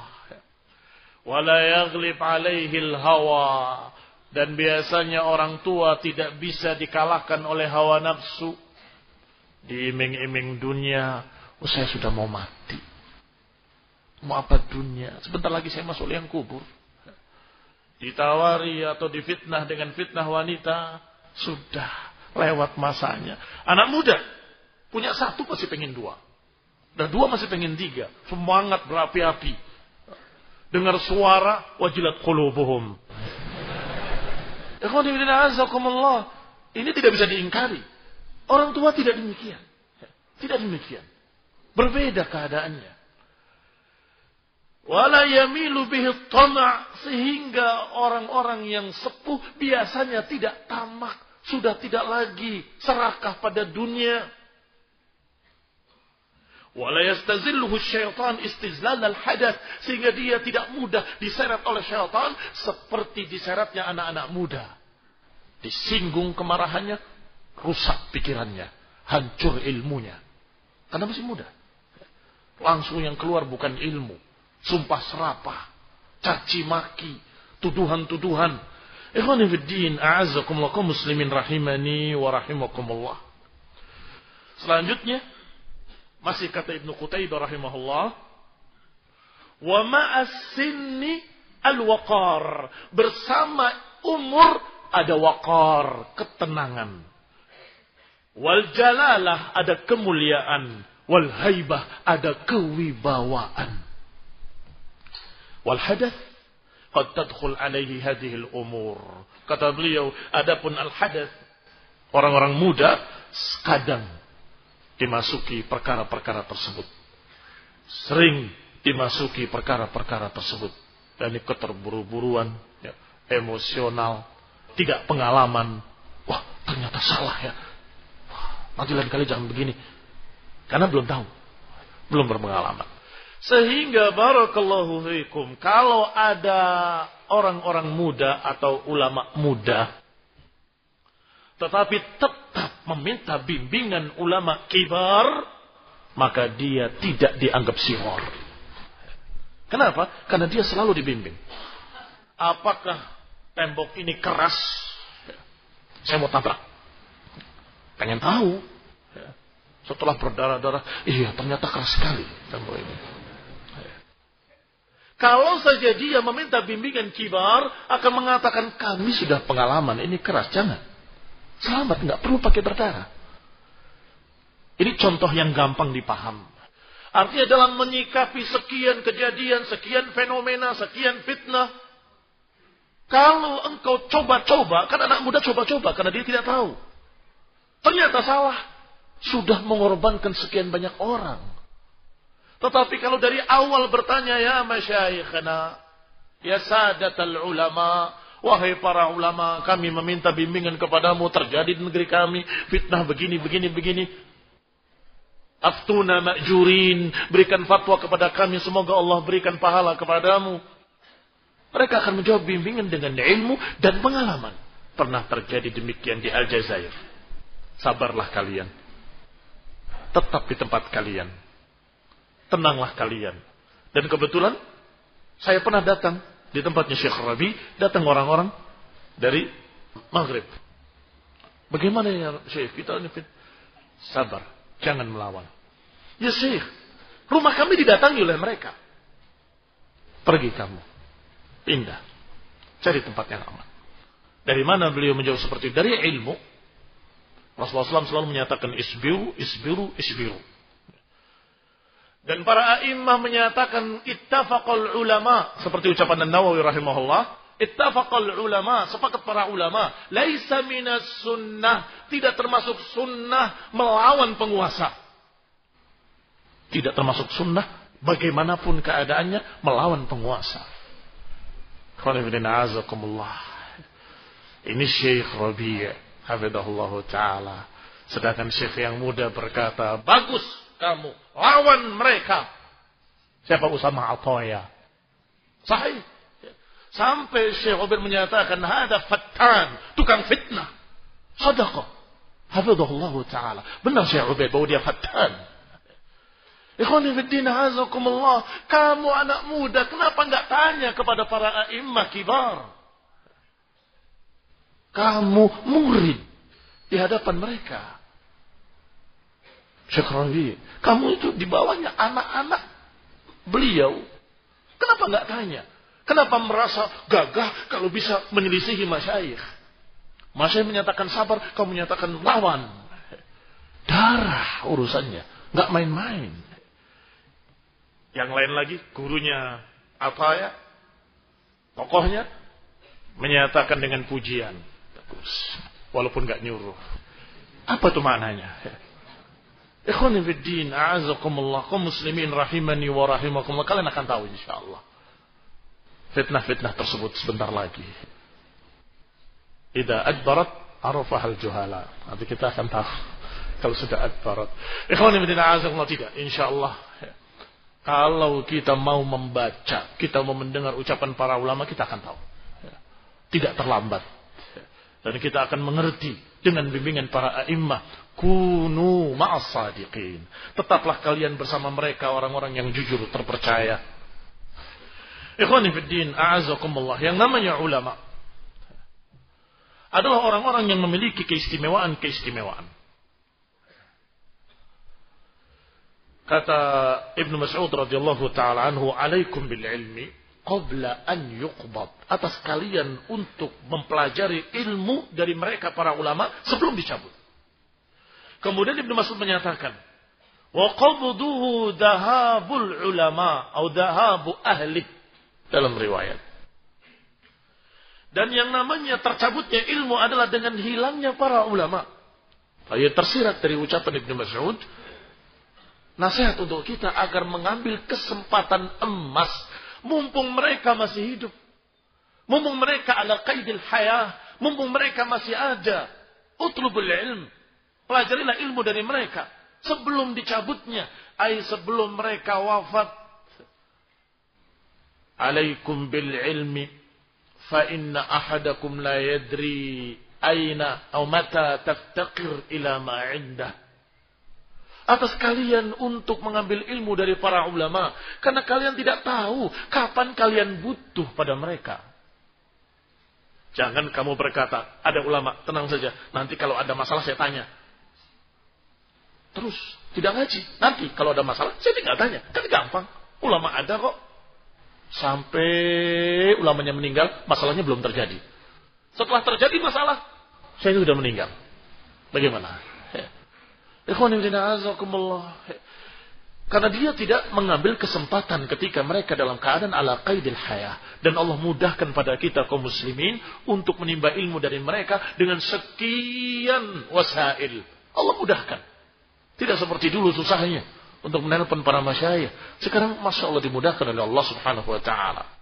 Wa la yaghlib alaihi hawa dan biasanya orang tua tidak bisa dikalahkan oleh hawa nafsu. Diiming-iming dunia, oh saya sudah mau mati. Mau apa dunia? Sebentar lagi saya masuk liang kubur ditawari atau difitnah dengan fitnah wanita, sudah lewat masanya. Anak muda punya satu pasti pengen dua. Dan dua masih pengen tiga. Semangat berapi-api. Dengar suara wajilat qulubuhum. Ini tidak bisa diingkari. Orang tua tidak demikian. Tidak demikian. Berbeda keadaannya. Wala yamilu bihi sehingga orang-orang yang sepuh biasanya tidak tamak, sudah tidak lagi serakah pada dunia. Syaitan istizlal al-hadath sehingga dia tidak mudah diseret oleh syaitan seperti diseretnya anak-anak muda. Disinggung kemarahannya, rusak pikirannya, hancur ilmunya. Karena masih muda. Langsung yang keluar bukan ilmu, sumpah serapah, caci maki, tuduhan-tuduhan. Ikhwan fiddin, a'azzakumullah muslimin rahimani wa rahimakumullah. Selanjutnya, masih kata Ibnu Qutaibah rahimahullah, wa ma'as sinni al-waqar. Bersama umur ada waqar, ketenangan. Wal jalalah ada kemuliaan. Wal haibah ada kewibawaan. Wal hadath qad tadkhul alaihi hadhihi al-umur. Kata beliau, adapun al-hadath orang-orang muda kadang dimasuki perkara-perkara tersebut. Sering dimasuki perkara-perkara tersebut. Dan ini keterburu-buruan, ya, emosional, tidak pengalaman. Wah, ternyata salah ya. Wah, nanti lain kali jangan begini. Karena belum tahu. Belum berpengalaman. Sehingga barakallahu fikum kalau ada orang-orang muda atau ulama muda tetapi tetap meminta bimbingan ulama kibar maka dia tidak dianggap sihor. Kenapa? Karena dia selalu dibimbing. Apakah tembok ini keras? Saya mau tabrak. Pengen tahu. Setelah berdarah-darah, iya ternyata keras sekali tembok ini. Kalau saja dia meminta bimbingan kibar, akan mengatakan kami sudah pengalaman, ini keras, jangan. Selamat, nggak perlu pakai berdarah. Ini contoh yang gampang dipaham. Artinya dalam menyikapi sekian kejadian, sekian fenomena, sekian fitnah. Kalau engkau coba-coba, kan anak muda coba-coba karena dia tidak tahu. Ternyata salah. Sudah mengorbankan sekian banyak orang. Tetapi kalau dari awal bertanya ya masyayikhana, ya sadatal ulama, wahai para ulama, kami meminta bimbingan kepadamu terjadi di negeri kami fitnah begini begini begini. Aftuna ma'jurin, berikan fatwa kepada kami, semoga Allah berikan pahala kepadamu. Mereka akan menjawab bimbingan dengan ilmu dan pengalaman. Pernah terjadi demikian di Aljazair. Sabarlah kalian. Tetap di tempat kalian tenanglah kalian. Dan kebetulan saya pernah datang di tempatnya Syekh Rabi, datang orang-orang dari maghrib. Bagaimana ya Syekh? Kita ini sabar, jangan melawan. Ya Syekh, rumah kami didatangi oleh mereka. Pergi kamu. Pindah. Cari tempat yang aman. Dari mana beliau menjawab seperti itu? Dari ilmu. Rasulullah SAW selalu menyatakan isbiru, isbiru, isbiru. Dan para a'immah menyatakan ittafaqal ulama. Seperti ucapan Nawawi rahimahullah. Ittafaqal ulama. Sepakat para ulama. Laisa minas sunnah. Tidak termasuk sunnah melawan penguasa. Tidak termasuk sunnah. Bagaimanapun keadaannya melawan penguasa. Ini Syekh Rabi' Hafidahullah Ta'ala. Sedangkan Syekh yang muda berkata, bagus kamu, lawan mereka. Siapa Usama Atoya? Sahih. Sampai Syekh Rabi' menyatakan, ada fatan, tukang fitnah. Sadaqah. Hafidahullah Ta'ala. Benar Syekh Rabi' bahwa dia fatan. Ikhwani fiddin hazakumullah. Kamu anak muda, kenapa nggak tanya kepada para a'immah kibar? Kamu murid di hadapan mereka. Syekh kamu itu di bawahnya anak-anak beliau. Kenapa nggak tanya? Kenapa merasa gagah kalau bisa menyelisihi masyayikh? Masyayikh menyatakan sabar, kamu menyatakan lawan. Darah urusannya, nggak main-main. Yang lain lagi, gurunya apa ya? Tokohnya menyatakan dengan pujian. Bagus. Walaupun gak nyuruh. Apa itu maknanya? Ikhwani fiddin, a'azakumullah, kaum muslimin rahimani wa rahimakumullah. Kalian akan tahu insyaAllah. Fitnah-fitnah tersebut sebentar lagi. Ida adbarat arafah al-juhala. Nanti kita akan tahu. Kalau sudah adbarat. Ikhwani fiddin, a'azakumullah. Tidak. InsyaAllah. Kalau kita mau membaca, kita mau mendengar ucapan para ulama, kita akan tahu. Tidak terlambat. Dan kita akan mengerti dengan bimbingan para a'immah. Kunu ma'as sadiqin. Tetaplah kalian bersama mereka orang-orang yang jujur, terpercaya. Ikhwani fiddin, a'azakumullah. Yang namanya ulama. Adalah orang-orang yang memiliki keistimewaan-keistimewaan. Kata Ibnu Mas'ud radhiyallahu taala anhu, "Alaikum bil ilmi qabla an yuqbad." Atas kalian untuk mempelajari ilmu dari mereka para ulama sebelum dicabut. Kemudian Ibnu Mas'ud menyatakan, "Wa qabduhu dahabul ulama atau dahabu ahli." Dalam riwayat. Dan yang namanya tercabutnya ilmu adalah dengan hilangnya para ulama. Ayat tersirat dari ucapan Ibnu Mas'ud, Nasihat untuk kita agar mengambil kesempatan emas. Mumpung mereka masih hidup. Mumpung mereka ala qaidil hayah. Mumpung mereka masih ada. Utlubul ilm. Pelajarilah ilmu dari mereka. Sebelum dicabutnya. Ay sebelum mereka wafat. Alaikum bil ilmi. Fa inna ahadakum la yadri. Aina atau mata taftaqir ila ma'indah atas kalian untuk mengambil ilmu dari para ulama. Karena kalian tidak tahu kapan kalian butuh pada mereka. Jangan kamu berkata, ada ulama, tenang saja. Nanti kalau ada masalah saya tanya. Terus, tidak ngaji. Nanti kalau ada masalah, saya tidak tanya. Kan gampang. Ulama ada kok. Sampai ulamanya meninggal, masalahnya belum terjadi. Setelah terjadi masalah, saya sudah meninggal. Bagaimana? Karena dia tidak mengambil kesempatan ketika mereka dalam keadaan ala qaidil hayah. Dan Allah mudahkan pada kita kaum muslimin untuk menimba ilmu dari mereka dengan sekian wasail. Allah mudahkan. Tidak seperti dulu susahnya untuk menelpon para masyayikh. Sekarang Masya Allah dimudahkan oleh Allah subhanahu wa ta'ala.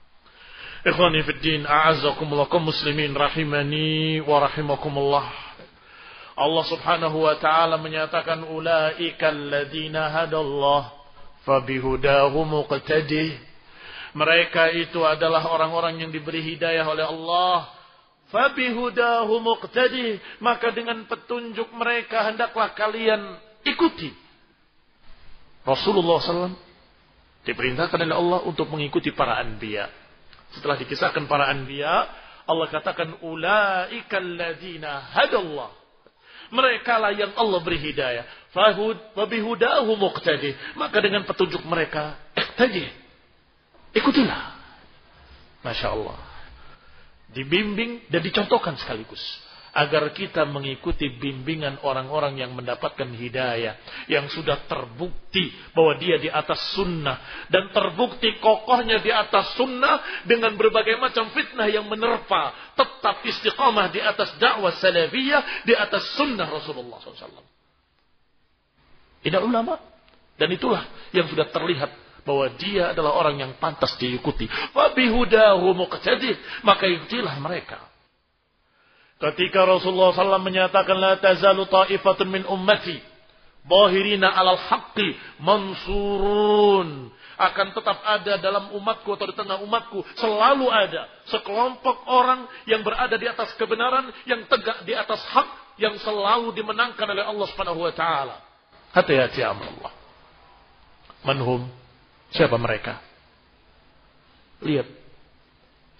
Ikhwani fi din, a'azzakumullah muslimin rahimani wa rahimakumullah. Allah Subhanahu wa taala menyatakan ulaika alladziina hadallah fabihudahu muqtadi. Mereka itu adalah orang-orang yang diberi hidayah oleh Allah. Fabihudahu muqtadi. Maka dengan petunjuk mereka hendaklah kalian ikuti. Rasulullah SAW diperintahkan oleh Allah untuk mengikuti para anbiya. Setelah dikisahkan para anbiya, Allah katakan ulaika alladzina hadallah. Mereka lah yang Allah beri hidayah. Fahud wa muqtadi. Maka dengan petunjuk mereka, iqtadi. Ikutilah. Masya Allah. Dibimbing dan dicontohkan sekaligus agar kita mengikuti bimbingan orang-orang yang mendapatkan hidayah yang sudah terbukti bahwa dia di atas sunnah dan terbukti kokohnya di atas sunnah dengan berbagai macam fitnah yang menerpa tetap istiqamah di atas dakwah salafiyah di atas sunnah Rasulullah SAW. Ini ulama dan itulah yang sudah terlihat bahwa dia adalah orang yang pantas diikuti. Wabihudahu muqtadih. Maka ikutilah mereka. Ketika Rasulullah SAW menyatakan la tazalu ta'ifatun min ummati bahirina alal haqqi mansurun akan tetap ada dalam umatku atau di tengah umatku selalu ada sekelompok orang yang berada di atas kebenaran yang tegak di atas hak yang selalu dimenangkan oleh Allah Subhanahu wa taala. Hati-hati Allah. Manhum? Siapa mereka? Lihat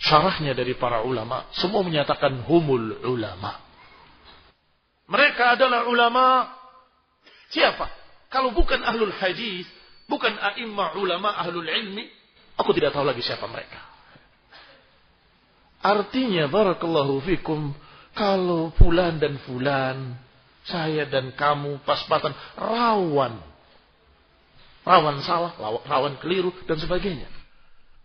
syarahnya dari para ulama, semua menyatakan humul ulama. Mereka adalah ulama siapa? Kalau bukan ahlul hadis, bukan a'imma ulama ahlul ilmi, aku tidak tahu lagi siapa mereka. Artinya barakallahu fikum kalau fulan dan fulan, saya dan kamu pas-pasan rawan. Rawan salah, rawan keliru dan sebagainya.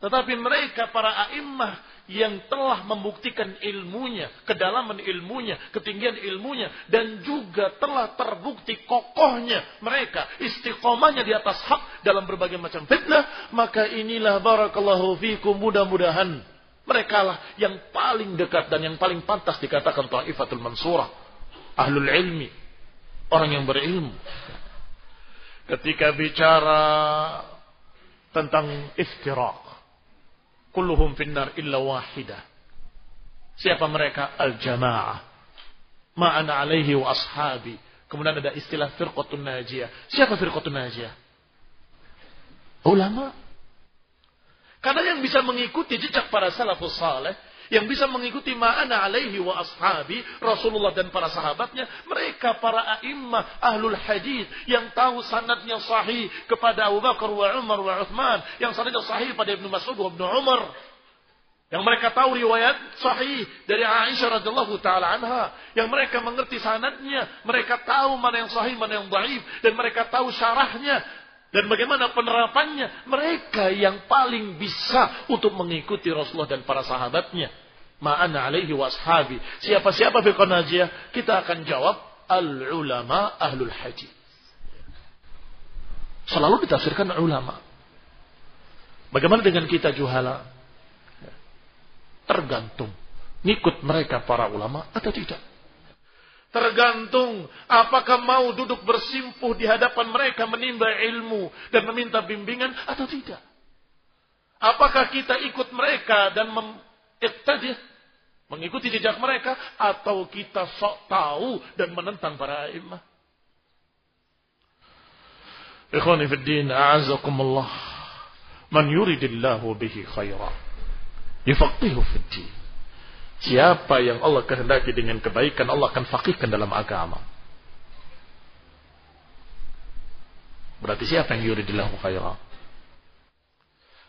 Tetapi mereka para a'immah yang telah membuktikan ilmunya, kedalaman ilmunya, ketinggian ilmunya, dan juga telah terbukti kokohnya mereka, istiqomahnya di atas hak dalam berbagai macam fitnah, maka inilah barakallahu fikum. Mudah-mudahan mereka lah yang paling dekat dan yang paling pantas dikatakan ta'ifatul mansurah, ahlul ilmi, orang yang berilmu. Ketika bicara tentang iftiraq, Kulluhum finnar illa wahidah. Siapa mereka? Al-jamaah. Ma'ana alaihi wa ashabi. Kemudian ada istilah firqatun najiyah. Siapa firqatun najiyah? Ulama. Karena yang bisa mengikuti jejak para salafus saleh yang bisa mengikuti ma'ana alaihi wa ashabi Rasulullah dan para sahabatnya mereka para a'immah ahlul hadis yang tahu sanadnya sahih kepada Abu Bakar wa Umar wa Uthman yang sanadnya sahih pada Ibnu Mas'ud wa Ibnu Umar. Yang mereka tahu riwayat sahih dari Aisyah radhiyallahu taala anha. Yang mereka mengerti sanadnya mereka tahu mana yang sahih mana yang dhaif dan mereka tahu syarahnya dan bagaimana penerapannya. Mereka yang paling bisa untuk mengikuti Rasulullah dan para sahabatnya ma'ana alaihi wa ashabi. Siapa-siapa firqah najiyah, kita akan jawab al-ulama ahlul haji. Selalu ditafsirkan ulama. Bagaimana dengan kita juhala? Tergantung. Ngikut mereka para ulama atau tidak. Tergantung apakah mau duduk bersimpuh di hadapan mereka menimba ilmu dan meminta bimbingan atau tidak. Apakah kita ikut mereka dan iktadih Mengikuti jejak mereka atau kita sok tahu dan menentang para imam. Ikhwani fi din, a'azakumullah. Man yuridillahu bihi khaira. Yufaqihu fi din. Siapa yang Allah kehendaki dengan kebaikan, Allah akan fakihkan dalam agama. Berarti siapa yang yuridillahu khaira?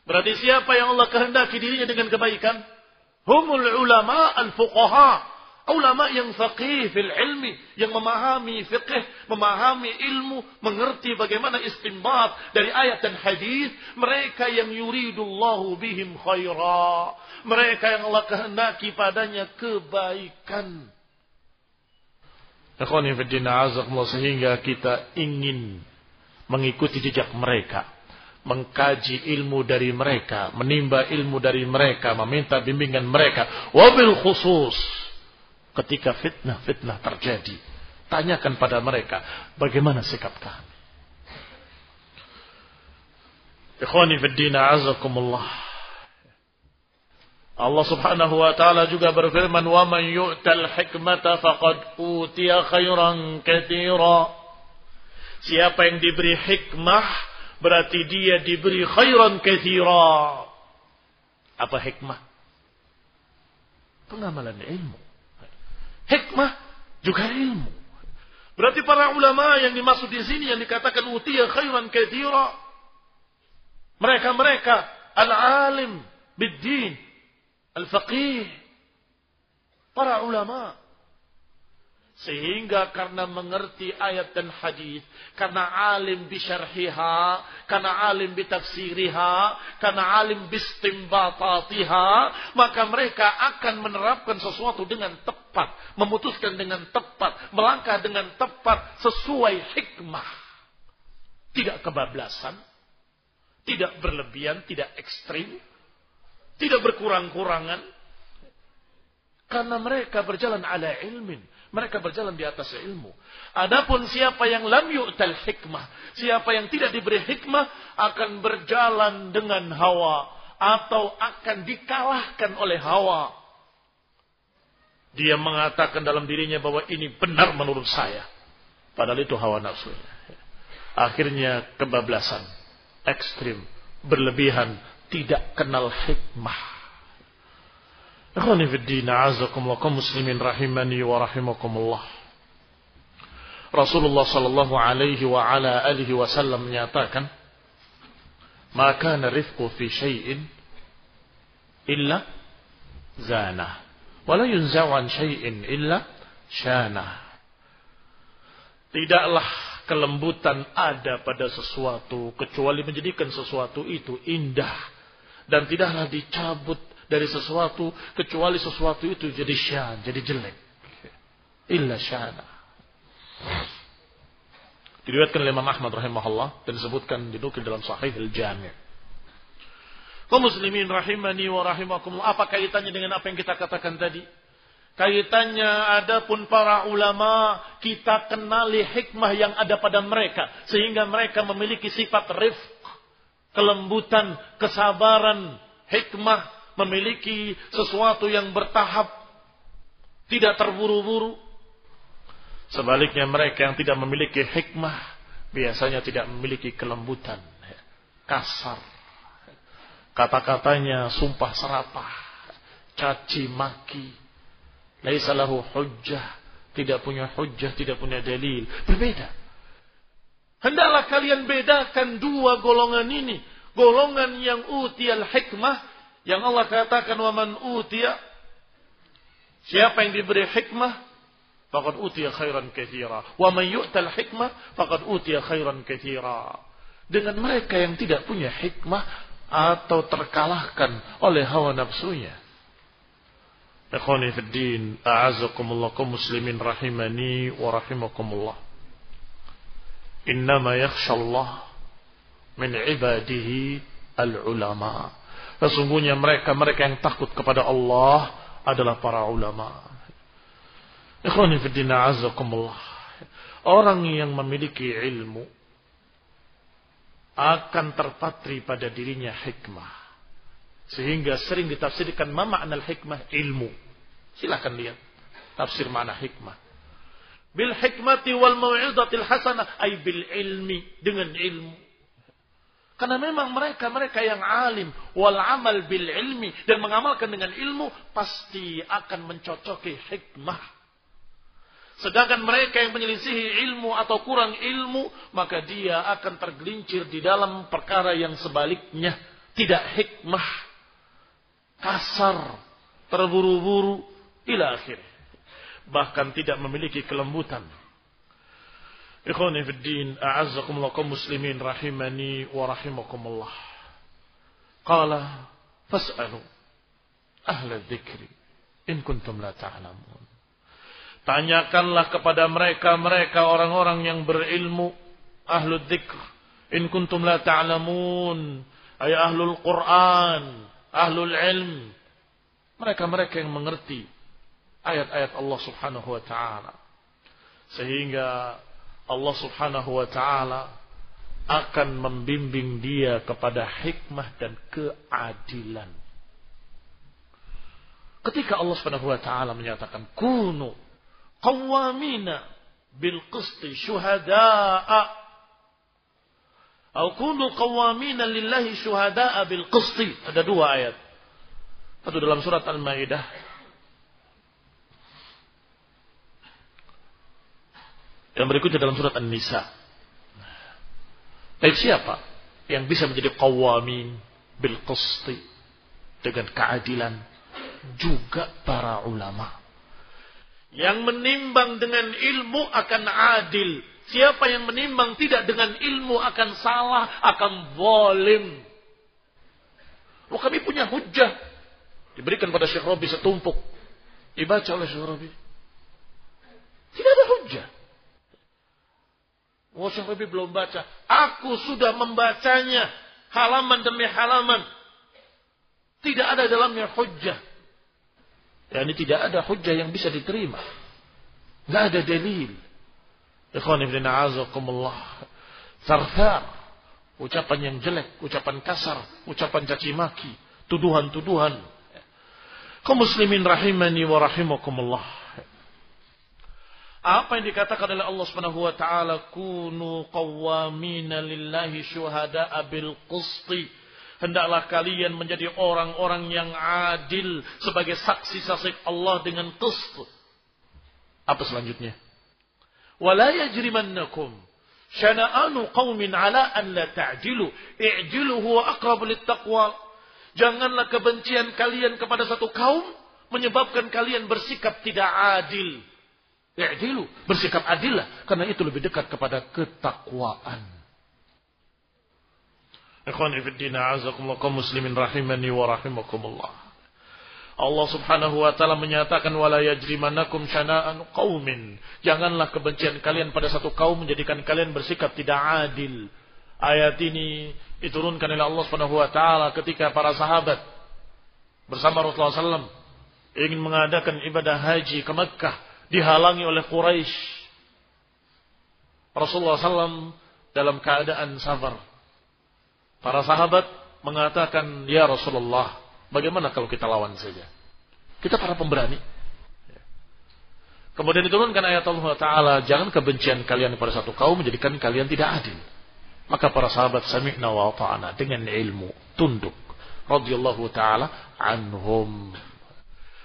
Berarti siapa yang Allah kehendaki dirinya dengan kebaikan? Humul ulama al-fuqaha. Ulama yang faqih fil ilmi. Yang memahami fiqh, memahami ilmu, mengerti bagaimana istimbat dari ayat dan hadis. Mereka yang yuridullahu bihim khaira. Mereka yang Allah kehendaki padanya kebaikan. Ikhwani fiddina azakumullah sehingga kita ingin mengikuti jejak mereka mengkaji ilmu dari mereka, menimba ilmu dari mereka, meminta bimbingan mereka. Wabil khusus ketika fitnah-fitnah terjadi, tanyakan pada mereka bagaimana sikap kami. Ikhwani fid din azakumullah. Allah Subhanahu wa taala juga berfirman, "Wa man yu'tal hikmata faqad utiya khairan katira." Siapa yang diberi hikmah, berarti dia diberi khairan kathira. Apa hikmah? Pengamalan ilmu. Hikmah juga ilmu. Berarti para ulama yang dimaksud di sini yang dikatakan utiya khairan katsira. Mereka-mereka al-alim bid-din, al-faqih. Para ulama sehingga karena mengerti ayat dan hadis, karena alim bisyarhiha, karena alim bitafsiriha, karena alim bistimbatatiha, maka mereka akan menerapkan sesuatu dengan tepat, memutuskan dengan tepat, melangkah dengan tepat sesuai hikmah. Tidak kebablasan, tidak berlebihan, tidak ekstrim, tidak berkurang-kurangan. Karena mereka berjalan ala ilmin mereka berjalan di atas ilmu. Adapun siapa yang lam yu'tal hikmah. Siapa yang tidak diberi hikmah akan berjalan dengan hawa. Atau akan dikalahkan oleh hawa. Dia mengatakan dalam dirinya bahwa ini benar menurut saya. Padahal itu hawa nafsu. Akhirnya kebablasan. Ekstrim. Berlebihan. Tidak kenal hikmah. Ikhwani fi din, a'azakumullah kaum muslimin rahimani wa rahimakumullah. Rasulullah sallallahu alaihi wa ala alihi wasallam menyatakan, "Ma rifqu fi syai'in illa zana, wa la yunza'u an syai'in illa syana." Tidaklah kelembutan ada pada sesuatu kecuali menjadikan sesuatu itu indah dan tidaklah dicabut dari sesuatu kecuali sesuatu itu jadi syan, jadi jelek. Illa syana. Diriwayatkan oleh Imam Ahmad rahimahullah dan disebutkan dinukil dalam Sahih Al-Jami'. Kau muslimin rahimani wa rahimakumullah. Apa kaitannya dengan apa yang kita katakan tadi? Kaitannya adapun para ulama kita kenali hikmah yang ada pada mereka sehingga mereka memiliki sifat rifq, kelembutan, kesabaran, hikmah memiliki sesuatu yang bertahap, tidak terburu-buru. Sebaliknya mereka yang tidak memiliki hikmah biasanya tidak memiliki kelembutan, kasar. Kata-katanya sumpah serapah, caci maki, laisa lahu hujjah, tidak punya hujjah, tidak punya dalil. Berbeda. Hendaklah kalian bedakan dua golongan ini. Golongan yang utial hikmah yang Allah katakan waman utia siapa yang diberi hikmah faqad utia khairan katsira wa man yu'tal hikmah faqad utia khairan katsira dengan mereka yang tidak punya hikmah atau terkalahkan oleh hawa nafsunya Ikhwani fi din, a'azakumullah kaum muslimin rahimani wa rahimakumullah. Innama yakhshallah min ibadihi al-ulama. Sesungguhnya mereka-mereka yang takut kepada Allah adalah para ulama. Ikhwani fiddina azakumullah. Orang yang memiliki ilmu akan terpatri pada dirinya hikmah. Sehingga sering ditafsirkan mama anal hikmah ilmu. Silahkan lihat tafsir mana hikmah. Bil hikmati wal mau'izatil hasanah ay bil ilmi dengan ilmu. Karena memang mereka-mereka yang alim wal amal bil ilmi dan mengamalkan dengan ilmu pasti akan mencocoki hikmah. Sedangkan mereka yang menyelisihi ilmu atau kurang ilmu, maka dia akan tergelincir di dalam perkara yang sebaliknya. Tidak hikmah. Kasar. Terburu-buru. Ila akhir. Bahkan tidak memiliki kelembutan Ikhwani fi din, a'azzakum lakum muslimin rahimani wa rahimakumullah. Qala fas'alu ahla dzikri in kuntum la ta'lamun. Tanyakanlah kepada mereka-mereka orang-orang yang berilmu ahlu dzikr in kuntum la ta'lamun ay ahlul Quran, ahlul ilm. Mereka-mereka yang mengerti ayat-ayat Allah Subhanahu wa taala. Sehingga Allah subhanahu wa ta'ala akan membimbing dia kepada hikmah dan keadilan. Ketika Allah subhanahu wa ta'ala menyatakan, Kunu qawwamina bil qisti syuhada'a Atau kunu qawwamina lillahi syuhada'a bil qisti. Ada dua ayat. Satu dalam surat Al-Maidah Yang berikutnya dalam surat An-Nisa. Baik siapa yang bisa menjadi qawamin bil qisti dengan keadilan? Juga para ulama. Yang menimbang dengan ilmu akan adil. Siapa yang menimbang tidak dengan ilmu akan salah akan zalim. Oh kami punya hujah. Diberikan pada Syekh Robi setumpuk. Dibaca oleh Syekh Robi tidak ada hujah Oh Syekh Rabi belum baca. Aku sudah membacanya. Halaman demi halaman. Tidak ada dalamnya hujjah. Ya, ini tidak ada hujjah yang bisa diterima. Tidak ada dalil. Ikhwan ibn a'azakumullah. Sarfar. Ucapan yang jelek. Ucapan kasar. Ucapan caci maki. Tuduhan-tuduhan. Kau muslimin rahimani wa rahimakumullah. Apa yang dikatakan oleh Allah Subhanahu wa taala kunu qawwamina lillahi syuhada'a bil qisti. Hendaklah kalian menjadi orang-orang yang adil sebagai saksi-saksi Allah dengan qist. Apa selanjutnya? Wala yajrimannakum syana'anu qaumin ala an la ta'dilu. I'dilu huwa aqrabu littaqwa. Janganlah kebencian kalian kepada satu kaum menyebabkan kalian bersikap tidak adil. I'dilu, bersikap adillah karena itu lebih dekat kepada ketakwaan. Ikhwan fillah azakumullah kaum muslimin rahimani wa rahimakumullah. Allah Subhanahu wa taala menyatakan wala yajrimannakum syana'an qaumin. Janganlah kebencian kalian pada satu kaum menjadikan kalian bersikap tidak adil. Ayat ini diturunkan oleh Allah Subhanahu wa taala ketika para sahabat bersama Rasulullah SAW ingin mengadakan ibadah haji ke Mekkah dihalangi oleh Quraisy. Rasulullah SAW dalam keadaan sabar. Para sahabat mengatakan, Ya Rasulullah, bagaimana kalau kita lawan saja? Kita para pemberani. Kemudian diturunkan ayat Allah Ta'ala, jangan kebencian kalian pada satu kaum menjadikan kalian tidak adil. Maka para sahabat sami'na wa ta'ana dengan ilmu, tunduk. radhiyallahu ta'ala anhum.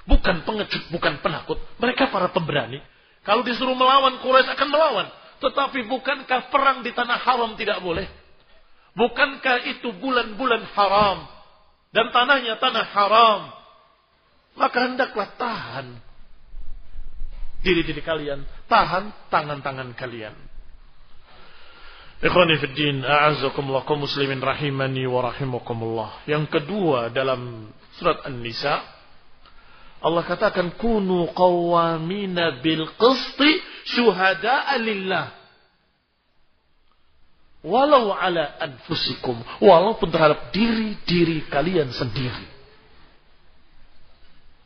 Bukan pengecut, bukan penakut. Mereka para pemberani. Kalau disuruh melawan, Quraisy akan melawan. Tetapi bukankah perang di tanah haram tidak boleh? Bukankah itu bulan-bulan haram? Dan tanahnya tanah haram. Maka hendaklah tahan diri-diri kalian. Tahan tangan-tangan kalian. Ikhwani fiddin, muslimin rahimani wa rahimakumullah. Yang kedua dalam surat An-Nisa Allah katakan kunu qawwamina bil qisti syuhada'a lillah. Walau ala anfusikum. Walaupun terhadap diri-diri kalian sendiri.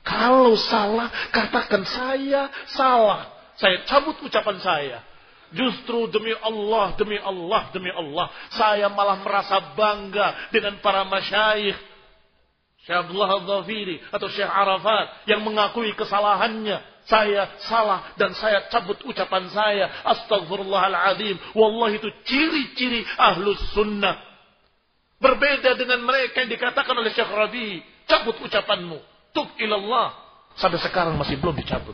Kalau salah, katakan saya salah. Saya cabut ucapan saya. Justru demi Allah, demi Allah, demi Allah. Saya malah merasa bangga dengan para masyayikh Syekh Abdullah Al-Dhafiri atau Syekh Arafat yang mengakui kesalahannya. Saya salah dan saya cabut ucapan saya. Astagfirullahaladzim. Wallahi itu ciri-ciri ahlus sunnah. Berbeda dengan mereka yang dikatakan oleh Syekh Rabi. Cabut ucapanmu. Tub ilallah. Sampai sekarang masih belum dicabut.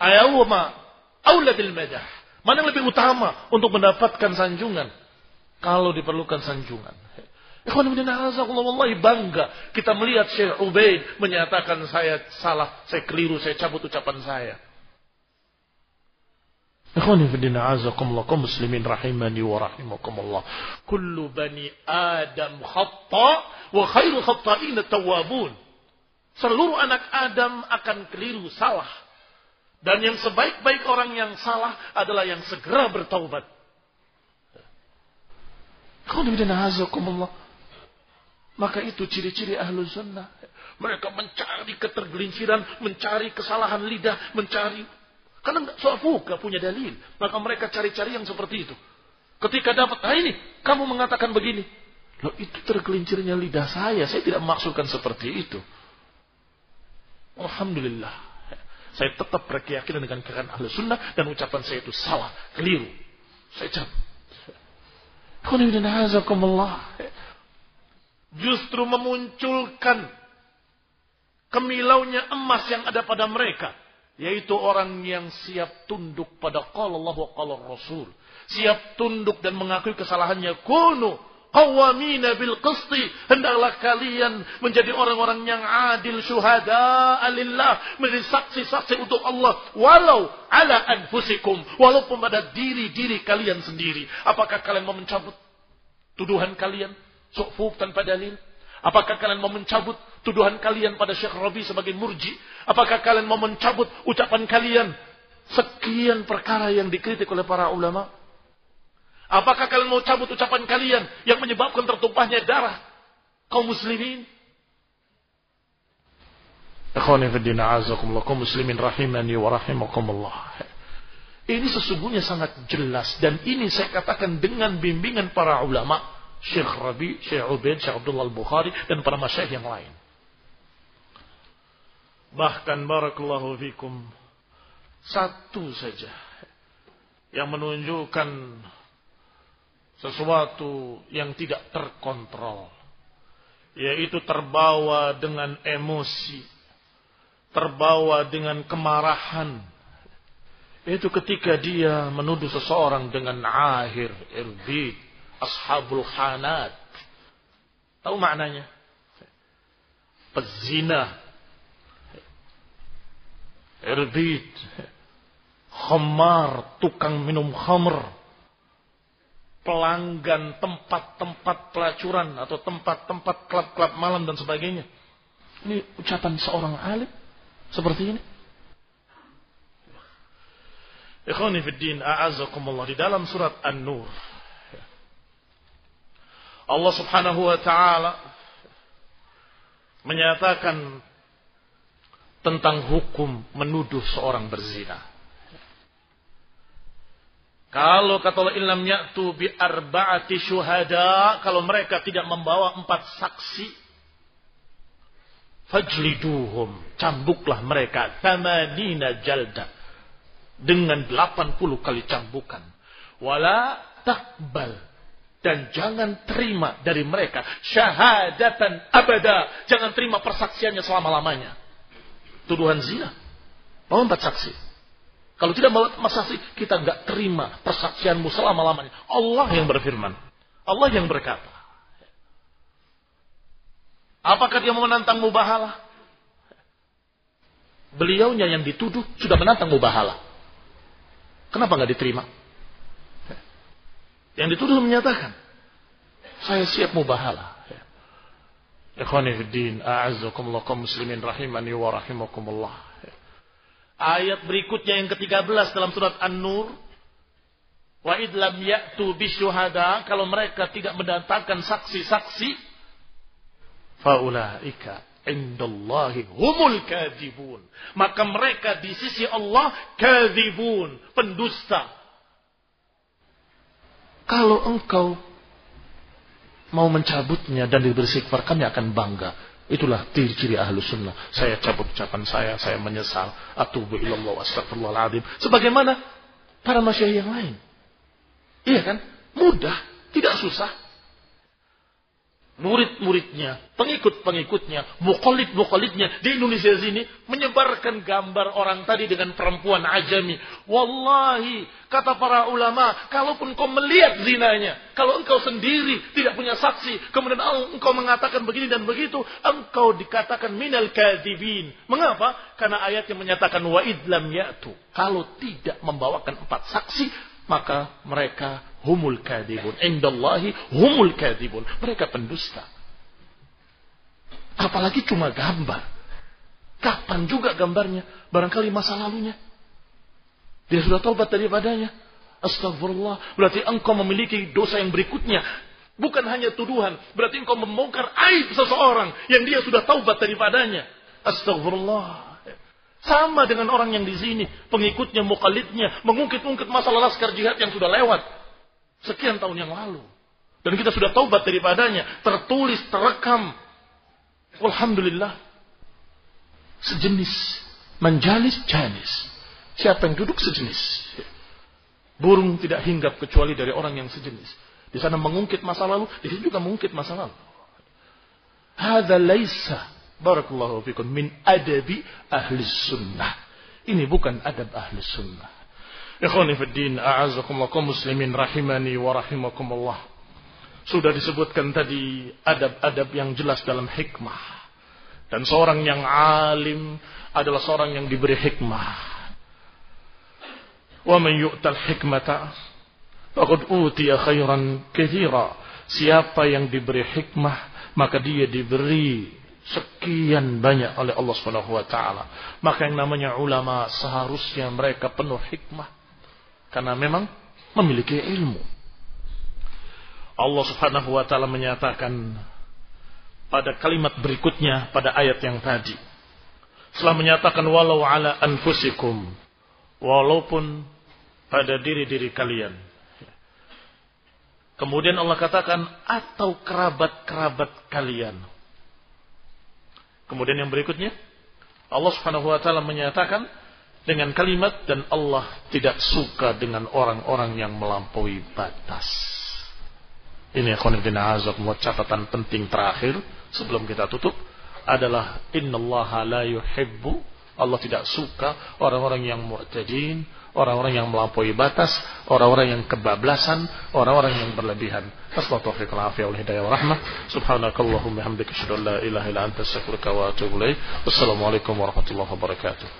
Ayawma auladil madah. Mana yang lebih utama untuk mendapatkan sanjungan? Kalau diperlukan sanjungan. Wallahi bangga kita melihat Syekh Ubaid menyatakan saya salah, saya keliru, saya cabut ucapan saya. Ikhwani fidina azakumullah kaum muslimin rahimani wa rahimakumullah. Kullu bani Adam khata wa khairu khata'in tawabun. Seluruh anak Adam akan keliru, salah. Dan yang sebaik-baik orang yang salah adalah yang segera bertaubat. Ikhwani fidina azakumullah. Maka itu ciri-ciri ahlu sunnah. Mereka mencari ketergelinciran, mencari kesalahan lidah, mencari. Karena soal fuka punya dalil. Maka mereka cari-cari yang seperti itu. Ketika dapat, nah ini, kamu mengatakan begini. Loh itu tergelincirnya lidah saya. Saya tidak maksudkan seperti itu. Alhamdulillah. Saya tetap berkeyakinan dengan kekan ahlu sunnah. Dan ucapan saya itu salah, keliru. Saya cabut. Justru memunculkan kemilaunya emas yang ada pada mereka. Yaitu orang yang siap tunduk pada qala Allah wa qala Rasul. Siap tunduk dan mengakui kesalahannya. Kunu qawamina bil qisti. Hendaklah kalian menjadi orang-orang yang adil syuhada alillah. Menjadi saksi-saksi untuk Allah. Walau ala anfusikum. Walaupun pada diri-diri kalian sendiri. Apakah kalian mau mencabut tuduhan kalian? Sukfuf tanpa dalil? Apakah kalian mau mencabut tuduhan kalian pada Syekh Rabi sebagai murji? Apakah kalian mau mencabut ucapan kalian sekian perkara yang dikritik oleh para ulama? Apakah kalian mau cabut ucapan kalian yang menyebabkan tertumpahnya darah kaum muslimin? Ikhwani fiddina kaum muslimin rahimani wa rahimakumullah. Ini sesungguhnya sangat jelas dan ini saya katakan dengan bimbingan para ulama Syekh Rabi, Syekh Ubaid, Syekh Abdullah Al-Bukhari, dan para masyayikh yang lain. Bahkan barakallahu fikum satu saja yang menunjukkan sesuatu yang tidak terkontrol yaitu terbawa dengan emosi terbawa dengan kemarahan itu ketika dia menuduh seseorang dengan akhir irbid ashabul khanat. Tahu maknanya? Pezina. Erbit. Khamar, tukang minum khamr. Pelanggan tempat-tempat pelacuran atau tempat-tempat klub-klub malam dan sebagainya. Ini ucapan seorang alim seperti ini. Ikhwani fi din, a'azakumullah di dalam surat An-Nur Allah Subhanahu wa taala menyatakan tentang hukum menuduh seorang berzina. Kalau kata Allah ilam ya'tu bi arba'ati syuhada, kalau mereka tidak membawa empat saksi, fajliduhum, cambuklah mereka, tamanina jalda, dengan 80 kali cambukan. Wala takbal dan jangan terima dari mereka syahadatan abada. Jangan terima persaksiannya selama-lamanya. Tuduhan zina. Mau empat saksi. Kalau tidak mau empat saksi, kita nggak terima persaksianmu selama-lamanya. Allah yang berfirman. Allah yang berkata. Apakah dia mau menantang mubahalah? Beliaunya yang dituduh sudah menantang mubahalah. Kenapa nggak diterima? Yang dituduh menyatakan, saya siap mubahala. Ikhwani fiddin, a'azzakumullah kaum muslimin rahimani wa rahimakumullah. Ayat berikutnya yang ke-13 dalam surat An-Nur. Wa idlam ya'tu bisyuhada. Kalau mereka tidak mendatangkan saksi-saksi. Faulaika indallahi humul kadhibun. Maka mereka di sisi Allah kadhibun. Pendusta. Kalau engkau mau mencabutnya dan diberi istighfar, kami akan bangga. Itulah ciri-ciri ahlu sunnah. Saya cabut ucapan saya, saya menyesal. Atubu ilallah wa astagfirullahaladzim. Sebagaimana para masyarakat yang lain. Iya kan? Mudah, tidak susah murid-muridnya, pengikut-pengikutnya, mukolid-mukolidnya di Indonesia sini menyebarkan gambar orang tadi dengan perempuan ajami. Wallahi, kata para ulama, kalaupun kau melihat zinanya, kalau engkau sendiri tidak punya saksi, kemudian engkau mengatakan begini dan begitu, engkau dikatakan minal kadibin. Mengapa? Karena ayat yang menyatakan wa idlam ya'tu. Kalau tidak membawakan empat saksi, maka mereka humul kadibun. Indallahi humul kadibun. Mereka pendusta. Apalagi cuma gambar. Kapan juga gambarnya? Barangkali masa lalunya. Dia sudah taubat daripadanya. Astagfirullah. Berarti engkau memiliki dosa yang berikutnya. Bukan hanya tuduhan. Berarti engkau membongkar aib seseorang yang dia sudah taubat daripadanya. Astagfirullah. Sama dengan orang yang di sini, pengikutnya, mukallidnya, mengungkit-ungkit masalah laskar jihad yang sudah lewat sekian tahun yang lalu. Dan kita sudah taubat daripadanya, tertulis, terekam. Alhamdulillah. Sejenis, menjalis janis. Siapa yang duduk sejenis? Burung tidak hinggap kecuali dari orang yang sejenis. Di sana mengungkit masa lalu, di sini juga mengungkit masa lalu. Hada laisa barakallahu fikum min adabi ahli sunnah. Ini bukan adab ahli sunnah. Ikhwani fiddin, a'azakumullah muslimin rahimani wa rahimakumullah. Sudah disebutkan tadi adab-adab yang jelas dalam hikmah. Dan seorang yang alim adalah seorang yang diberi hikmah. Wa man yu'tal hikmata faqad utiya khairan katsira. Siapa yang diberi hikmah, maka dia diberi sekian banyak oleh Allah Subhanahu wa taala. Maka yang namanya ulama seharusnya mereka penuh hikmah karena memang memiliki ilmu. Allah Subhanahu wa taala menyatakan pada kalimat berikutnya pada ayat yang tadi. Setelah menyatakan walau ala anfusikum walaupun pada diri-diri kalian. Kemudian Allah katakan atau kerabat-kerabat kalian. Kemudian yang berikutnya, Allah Subhanahu wa taala menyatakan dengan kalimat dan Allah tidak suka dengan orang-orang yang melampaui batas. Ini khonibina azab catatan penting terakhir sebelum kita tutup adalah innallaha la yuhibbu Allah tidak suka orang-orang yang mu'tadin, orang-orang yang melampaui batas, orang-orang yang kebablasan, orang-orang yang berlebihan. Assalamualaikum warahmatullahi wabarakatuh. Subhanakallahumma hamdika asyhadu an la ilaha illa anta astaghfiruka wa atubu ilaik. Wassalamualaikum warahmatullahi wabarakatuh.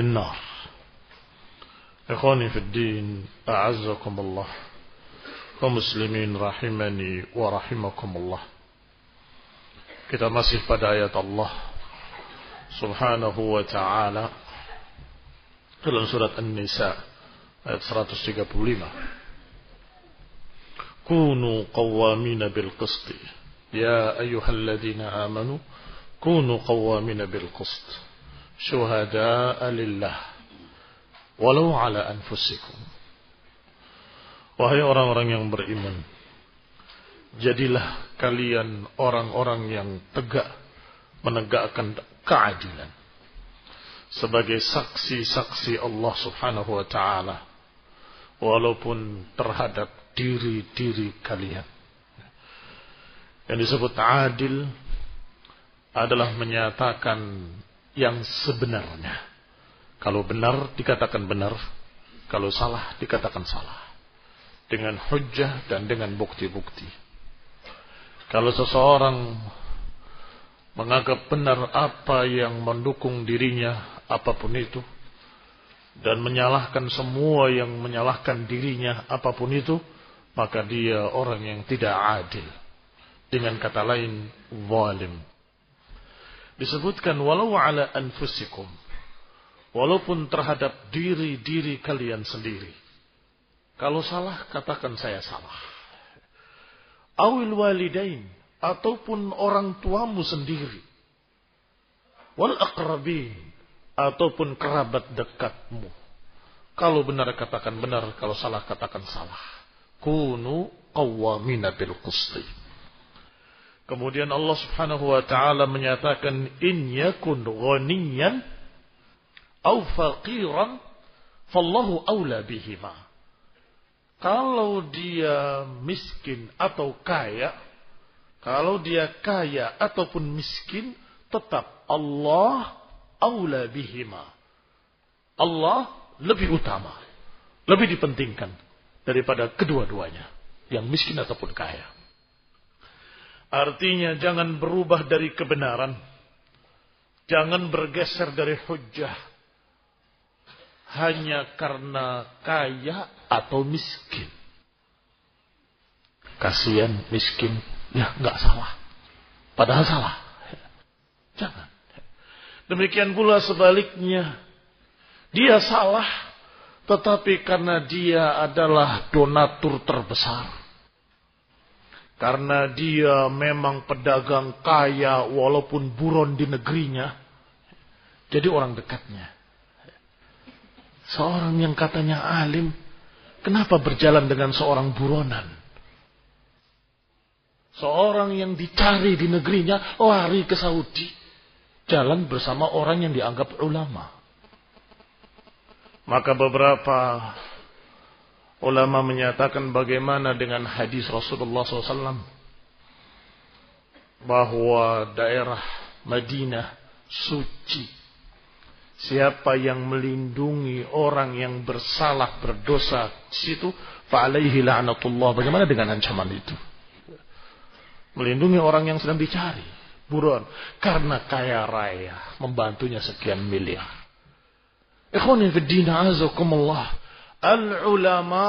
النار إخواني في الدين أعزكم الله ومسلمين رحمني ورحمكم الله kita masih pada ayat Allah subhanahu wa ta'ala dalam surat An-Nisa ayat 135 kunu qawwamina bil qisti ya ayyuhalladzina amanu kunu qawwamina bil qist syuhada'a lillah walau ala anfusikum wahai orang-orang yang beriman jadilah kalian orang-orang yang tegak menegakkan keadilan sebagai saksi-saksi Allah Subhanahu wa taala walaupun terhadap diri-diri kalian. Yang disebut adil adalah menyatakan yang sebenarnya. Kalau benar dikatakan benar, Kalau salah dikatakan salah. Dengan hujah dan dengan bukti-bukti. Kalau seseorang menganggap benar apa yang mendukung dirinya, apa pun itu, dan menyalahkan semua yang menyalahkan dirinya, apa pun itu, maka dia orang yang tidak adil. Dengan kata lain, zalim. Disebutkan walau ala anfusikum Walaupun terhadap diri-diri kalian sendiri. Kalau salah, katakan saya salah. Awil walidain. Ataupun orang tuamu sendiri. Wal akrabin. Ataupun kerabat dekatmu. Kalau benar katakan benar, kalau salah katakan salah. Kunu qawwamina bil qusti. Kemudian Allah Subhanahu wa taala menyatakan in yakun ghaniyan au faqiran fallahu aula bihima. Kalau dia miskin atau kaya, kalau dia kaya ataupun miskin, tetap Allah aula bihima. Allah lebih utama, lebih dipentingkan daripada kedua-duanya, yang miskin ataupun kaya. Artinya jangan berubah dari kebenaran. Jangan bergeser dari hujah hanya karena kaya atau miskin. Kasihan miskin, ya nggak salah. Padahal salah. Jangan. Demikian pula sebaliknya. Dia salah, tetapi karena dia adalah donatur terbesar. Karena dia memang pedagang kaya walaupun buron di negerinya. Jadi orang dekatnya. Seorang yang katanya alim, kenapa berjalan dengan seorang buronan? Seorang yang dicari di negerinya lari ke Saudi. Jalan bersama orang yang dianggap ulama. Maka beberapa ulama menyatakan bagaimana dengan hadis Rasulullah SAW. Bahwa daerah Madinah suci Siapa yang melindungi orang yang bersalah, berdosa di situ, fa'alaihi la'natullah. Bagaimana dengan ancaman itu? Melindungi orang yang sedang dicari. Buruan. Karena kaya raya. Membantunya sekian miliar. Ikhwanin fiddina azakumullah. Al-ulama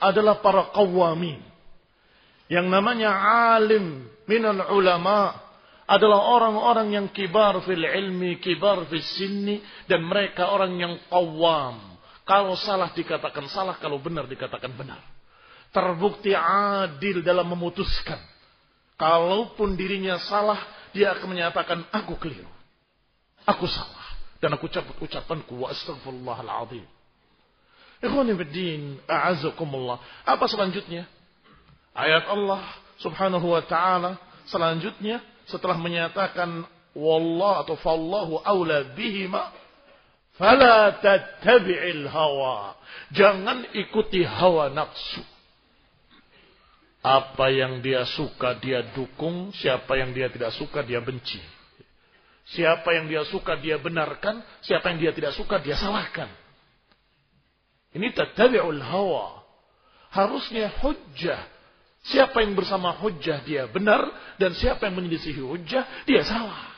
adalah para qawamin. Yang namanya alim minal ulama adalah orang-orang yang kibar fil ilmi, kibar fil sinni, dan mereka orang yang qawam. Kalau salah dikatakan salah, kalau benar dikatakan benar. Terbukti adil dalam memutuskan. Kalaupun dirinya salah, dia akan menyatakan, aku keliru. Aku salah. Dan aku cabut ucapanku, wa astagfirullahaladzim. Apa selanjutnya? Ayat Allah subhanahu wa ta'ala. Selanjutnya setelah menyatakan wallah atau fallahu aula bihima fala tattabi'il hawa. Jangan ikuti hawa nafsu. Apa yang dia suka dia dukung. Siapa yang dia tidak suka dia benci. Siapa yang dia suka dia benarkan. Siapa yang dia tidak suka dia salahkan ini tattabi'ul hawa harusnya hujjah Siapa yang bersama hujjah dia benar dan siapa yang menyelisihi hujjah dia salah.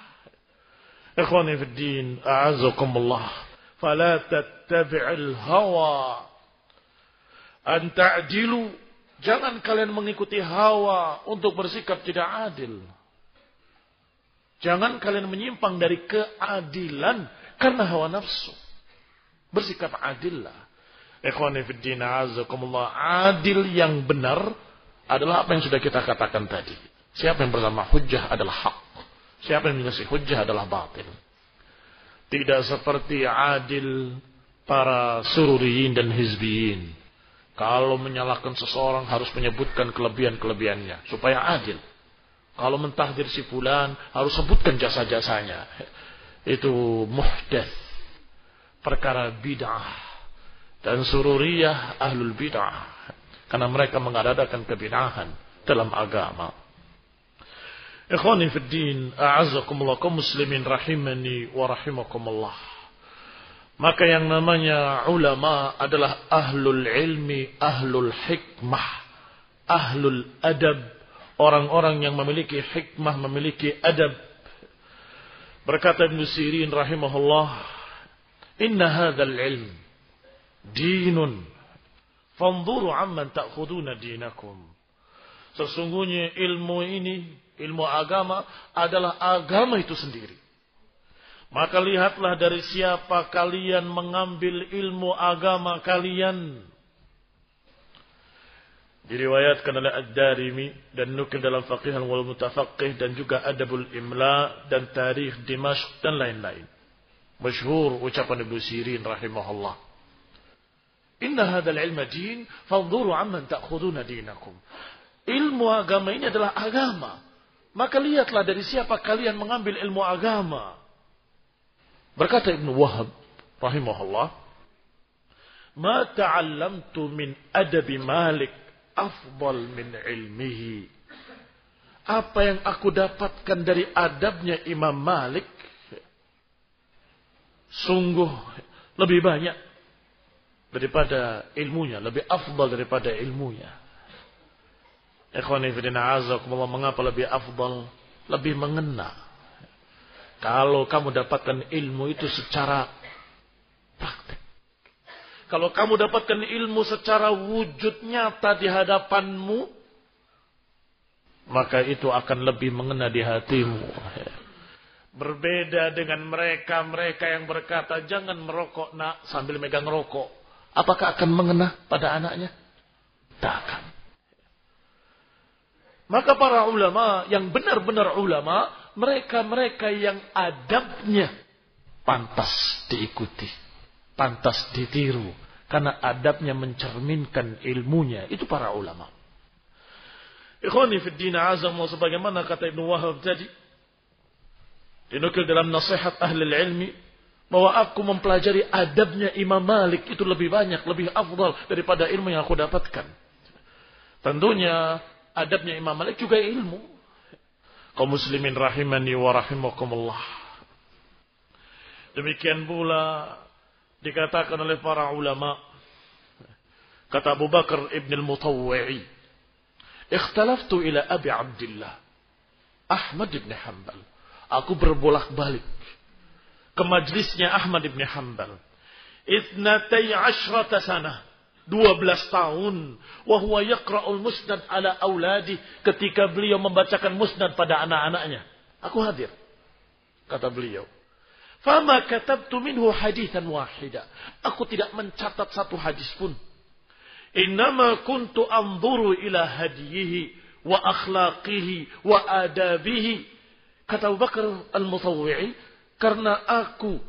Ikhwani fi din, a'azakumullah. Fala tattabi'il hawa an ta'dilu. Jangan kalian mengikuti hawa untuk bersikap tidak adil. Jangan kalian menyimpang dari keadilan karena hawa nafsu. Bersikap adillah. Ikhwani a'azakumullah. Adil yang benar adalah apa yang sudah kita katakan tadi. Siapa yang bersama hujjah adalah hak. Siapa yang menyelisih hujjah adalah batil. Tidak seperti adil para sururiyin dan hizbiyin. Kalau menyalahkan seseorang harus menyebutkan kelebihan-kelebihannya. Supaya adil. Kalau mentahdir si fulan harus sebutkan jasa-jasanya. Itu muhdath. Perkara bid'ah. Dan sururiyah ahlul bid'ah. Karena mereka mengadakan kebinahan dalam agama. Ikhwani fi din, a'azzakumullah kaum muslimin rahimani wa rahimakumullah. Maka yang namanya ulama adalah ahlul ilmi, ahlul hikmah, ahlul adab. Orang-orang yang memiliki hikmah, memiliki adab. Berkata Ibn Sirin rahimahullah, Inna hadal ilm dinun. Fanzuru amman ta'khuduna dinakum. Sesungguhnya ilmu ini, ilmu agama adalah agama itu sendiri. Maka lihatlah dari siapa kalian mengambil ilmu agama kalian. Diriwayatkan oleh Ad-Darimi dan nukil dalam Faqihan wal Mutafaqih dan juga Adabul Imla dan Tarikh Dimashq dan lain-lain. Masyhur ucapan Ibnu Sirin rahimahullah. Inna hadzal ilma din, fanzuru amman ta'khuduna dinakum. Ilmu agama ini adalah agama. Maka lihatlah dari siapa kalian mengambil ilmu agama. Berkata Ibn Wahab rahimahullah, "Ma ta'allamtu min adabi Malik afdal min ilmihi." Apa yang aku dapatkan dari adabnya Imam Malik sungguh lebih banyak daripada ilmunya, lebih afdal daripada ilmunya. Ikhwani fillah azakumullah mengapa lebih afdal? Lebih mengena kalau kamu dapatkan ilmu itu secara praktek. Kalau kamu dapatkan ilmu secara wujud nyata di hadapanmu, maka itu akan lebih mengena di hatimu. Berbeda dengan mereka-mereka yang berkata, jangan merokok nak sambil megang rokok. Apakah akan mengena pada anaknya? Tak akan. Maka para ulama, yang benar-benar ulama, mereka-mereka yang adabnya pantas diikuti, pantas ditiru, karena adabnya mencerminkan ilmunya. Itu para ulama. Ikhwani fi din azam sebagaimana kata Ibnu Wahab tadi dinukil dalam nasihat ahli ilmi bahwa aku mempelajari adabnya Imam Malik itu lebih banyak, lebih afdal daripada ilmu yang aku dapatkan. Tentunya adabnya Imam Malik juga ilmu kaum muslimin rahimani wa rahimakumullah. Demikian pula dikatakan oleh para ulama kata Abu Bakar Ibn al-Mutawwi'i ikhtalaftu ila Abi Abdullah Ahmad ibn Hanbal aku berbolak-balik ke majlisnya Ahmad ibn Hanbal itnatai ashrata sanah 12 tahun. Wahuwa yakra'ul musnad ala auladi. Ketika beliau membacakan musnad pada anak-anaknya. Aku hadir. Kata beliau. Fama katabtu minhu hadithan wahida. Aku tidak mencatat satu hadis pun. Innama kuntu anzuru ila hadiyihi wa akhlaqihi wa adabihi. Kata Abu Bakar al-Mutawwi'i. Karena aku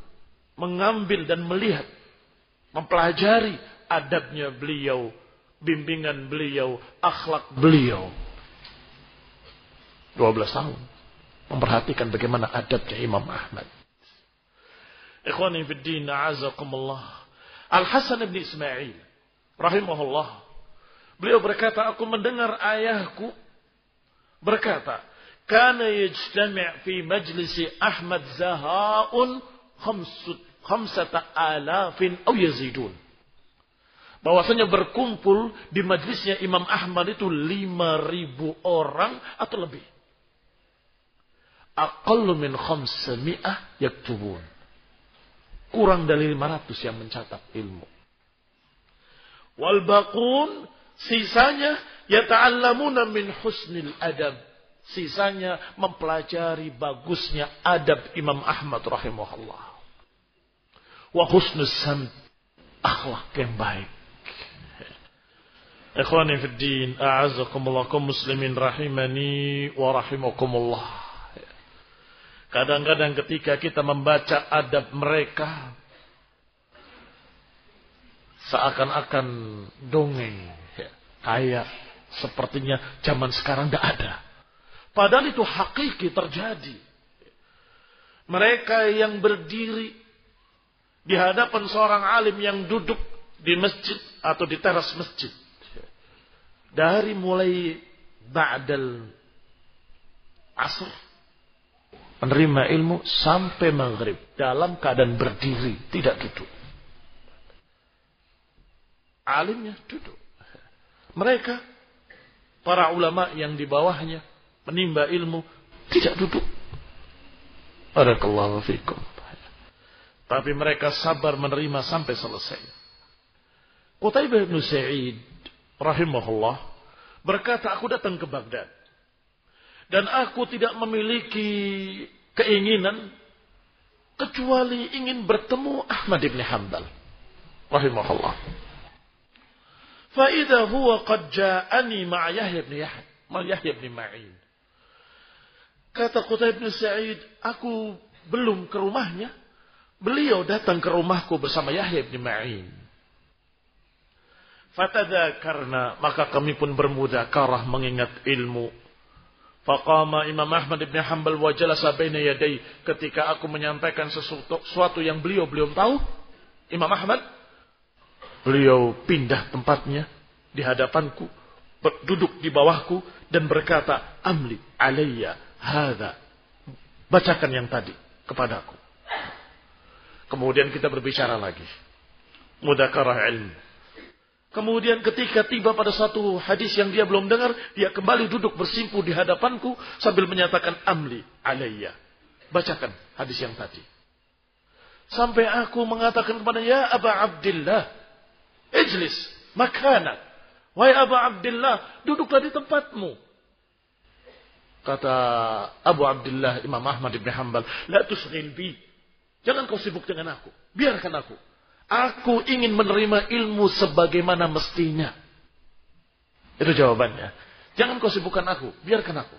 mengambil dan melihat. Mempelajari adabnya beliau, bimbingan beliau, akhlak beliau. 12 tahun. Memperhatikan bagaimana adabnya Imam Ahmad. Ikhwani fiddin, a'azakumullah. Al-Hasan ibn Ismail, rahimahullah. Beliau berkata, aku mendengar ayahku berkata, Kana yajtami' fi majlisi Ahmad Zahaun khamsata alafin au yazidun bahwasanya berkumpul di majlisnya Imam Ahmad itu lima ribu orang atau lebih. Aqallu min khamsami'ah yaktubun. Kurang dari 500 yang mencatat ilmu. Wal baqun sisanya yata'allamuna min husnil adab. Sisanya mempelajari bagusnya adab Imam Ahmad rahimahullah. Wa husnus samt. Akhlak yang baik. Ikhwani fi din, a'azzakumullah kaum muslimin rahimani wa rahimakumullah. Kadang-kadang ketika kita membaca adab mereka seakan-akan dongeng, ya, kayak sepertinya zaman sekarang tidak ada. Padahal itu hakiki terjadi. Mereka yang berdiri di hadapan seorang alim yang duduk di masjid atau di teras masjid dari mulai ba'dal asr menerima ilmu sampai maghrib dalam keadaan berdiri tidak duduk alimnya duduk. Mereka, para ulama yang di bawahnya, menimba ilmu tidak duduk. Barakallahu fikum. Tapi mereka sabar menerima sampai selesai. Qutaibah bin Sa'id rahimahullah berkata aku datang ke Baghdad dan aku tidak memiliki keinginan kecuali ingin bertemu Ahmad bin Hanbal rahimahullah. Fa idza huwa qad ja'ani ma'a Yahya bin Yahya, ma Yahya bin Ma'in. Kata Qutay bin Sa'id, aku belum ke rumahnya. Beliau datang ke rumahku bersama Yahya bin Ma'in. karena maka kami pun bermudakarah mengingat ilmu. Faqama Imam Ahmad bin Hanbal wa jalasa baina yaday ketika aku menyampaikan sesuatu, yang beliau belum tahu. Imam Ahmad beliau pindah tempatnya di hadapanku, duduk di bawahku dan berkata, "Amli alayya Hada. Bacakan yang tadi kepadaku. Kemudian kita berbicara lagi. Mudakarah ilmu. Kemudian ketika tiba pada satu hadis yang dia belum dengar, dia kembali duduk bersimpu di hadapanku sambil menyatakan amli alayya. Bacakan hadis yang tadi. Sampai aku mengatakan kepada ya Aba Abdullah, ijlis makana. Wahai Aba Abdullah, duduklah di tempatmu. Kata Abu Abdullah Imam Ahmad bin Hanbal, La tusghil bi. Jangan kau sibuk dengan aku. Biarkan aku. Aku ingin menerima ilmu sebagaimana mestinya. Itu jawabannya. Jangan kau sibukkan aku. Biarkan aku.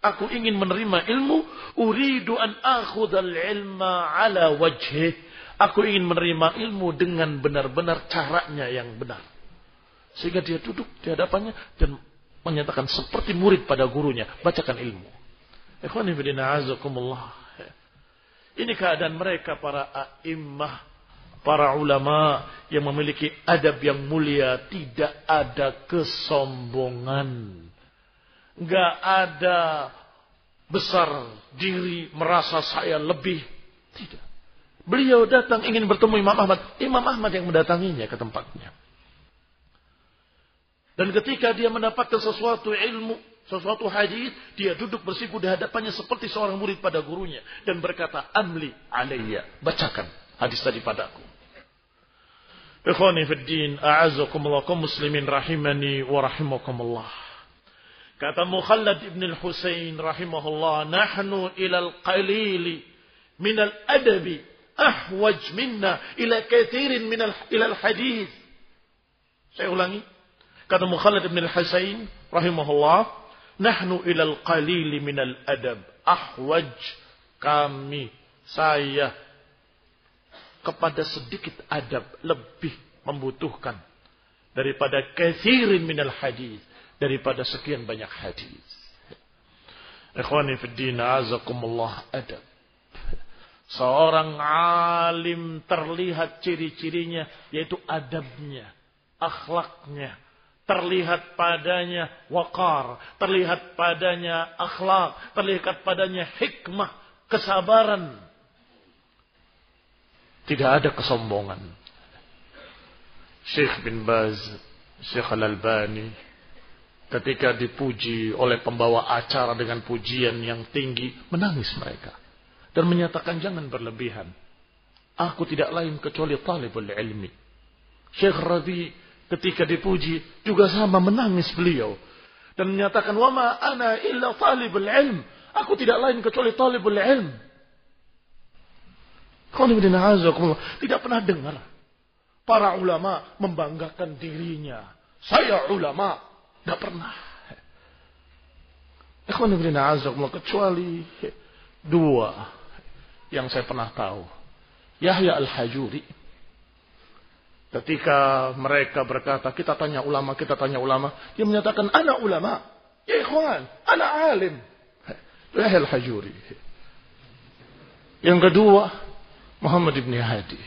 Aku ingin menerima ilmu. Uridu an akhudal ilma ala wajhih. Aku ingin menerima ilmu dengan benar-benar caranya yang benar. Sehingga dia duduk di hadapannya dan menyatakan seperti murid pada gurunya, bacakan ilmu. Ini keadaan mereka para a'immah, para ulama yang memiliki adab yang mulia, tidak ada kesombongan. Enggak ada besar diri merasa saya lebih. Tidak. Beliau datang ingin bertemu Imam Ahmad. Imam Ahmad yang mendatanginya ke tempatnya. Dan ketika dia mendapatkan sesuatu ilmu, sesuatu hadis, dia duduk bersiku di hadapannya seperti seorang murid pada gurunya dan berkata, "Amli alayya." Bacakan hadis tadi padaku. Ikhwani muslimin rahimani wa. Kata Mukhallad ibn al-Husain rahimahullah, "Nahnu ila al-qalili min al-adabi ahwaj minna ila kathirin min al ila al-hadith." Saya ulangi, Kata Mukhalid bin Al-Husain rahimahullah, "Nahnu ilal qalili minal adab ahwaj kami saya kepada sedikit adab lebih membutuhkan daripada kathirin minal hadis daripada sekian banyak hadis. Ikhwani fi din azakumullah adab. Seorang alim terlihat ciri-cirinya yaitu adabnya, akhlaknya, terlihat padanya wakar, terlihat padanya akhlak, terlihat padanya hikmah, kesabaran. Tidak ada kesombongan. Syekh bin Baz, Syekh Al-Albani, ketika dipuji oleh pembawa acara dengan pujian yang tinggi, menangis mereka. Dan menyatakan jangan berlebihan. Aku tidak lain kecuali talibul ilmi. Syekh Rabi ketika dipuji juga sama menangis beliau. Dan menyatakan wama ana illa talibul ilm. Aku tidak lain kecuali talibul ilm. Tidak pernah dengar para ulama membanggakan dirinya. Saya ulama. Tidak pernah. Kecuali dua yang saya pernah tahu. Yahya al-Hajuri Ketika mereka berkata, kita tanya ulama, kita tanya ulama. Dia menyatakan, anak ulama. Ya ikhwan, anak alim. Lahil hajuri. Yang kedua, Muhammad ibn Hadi.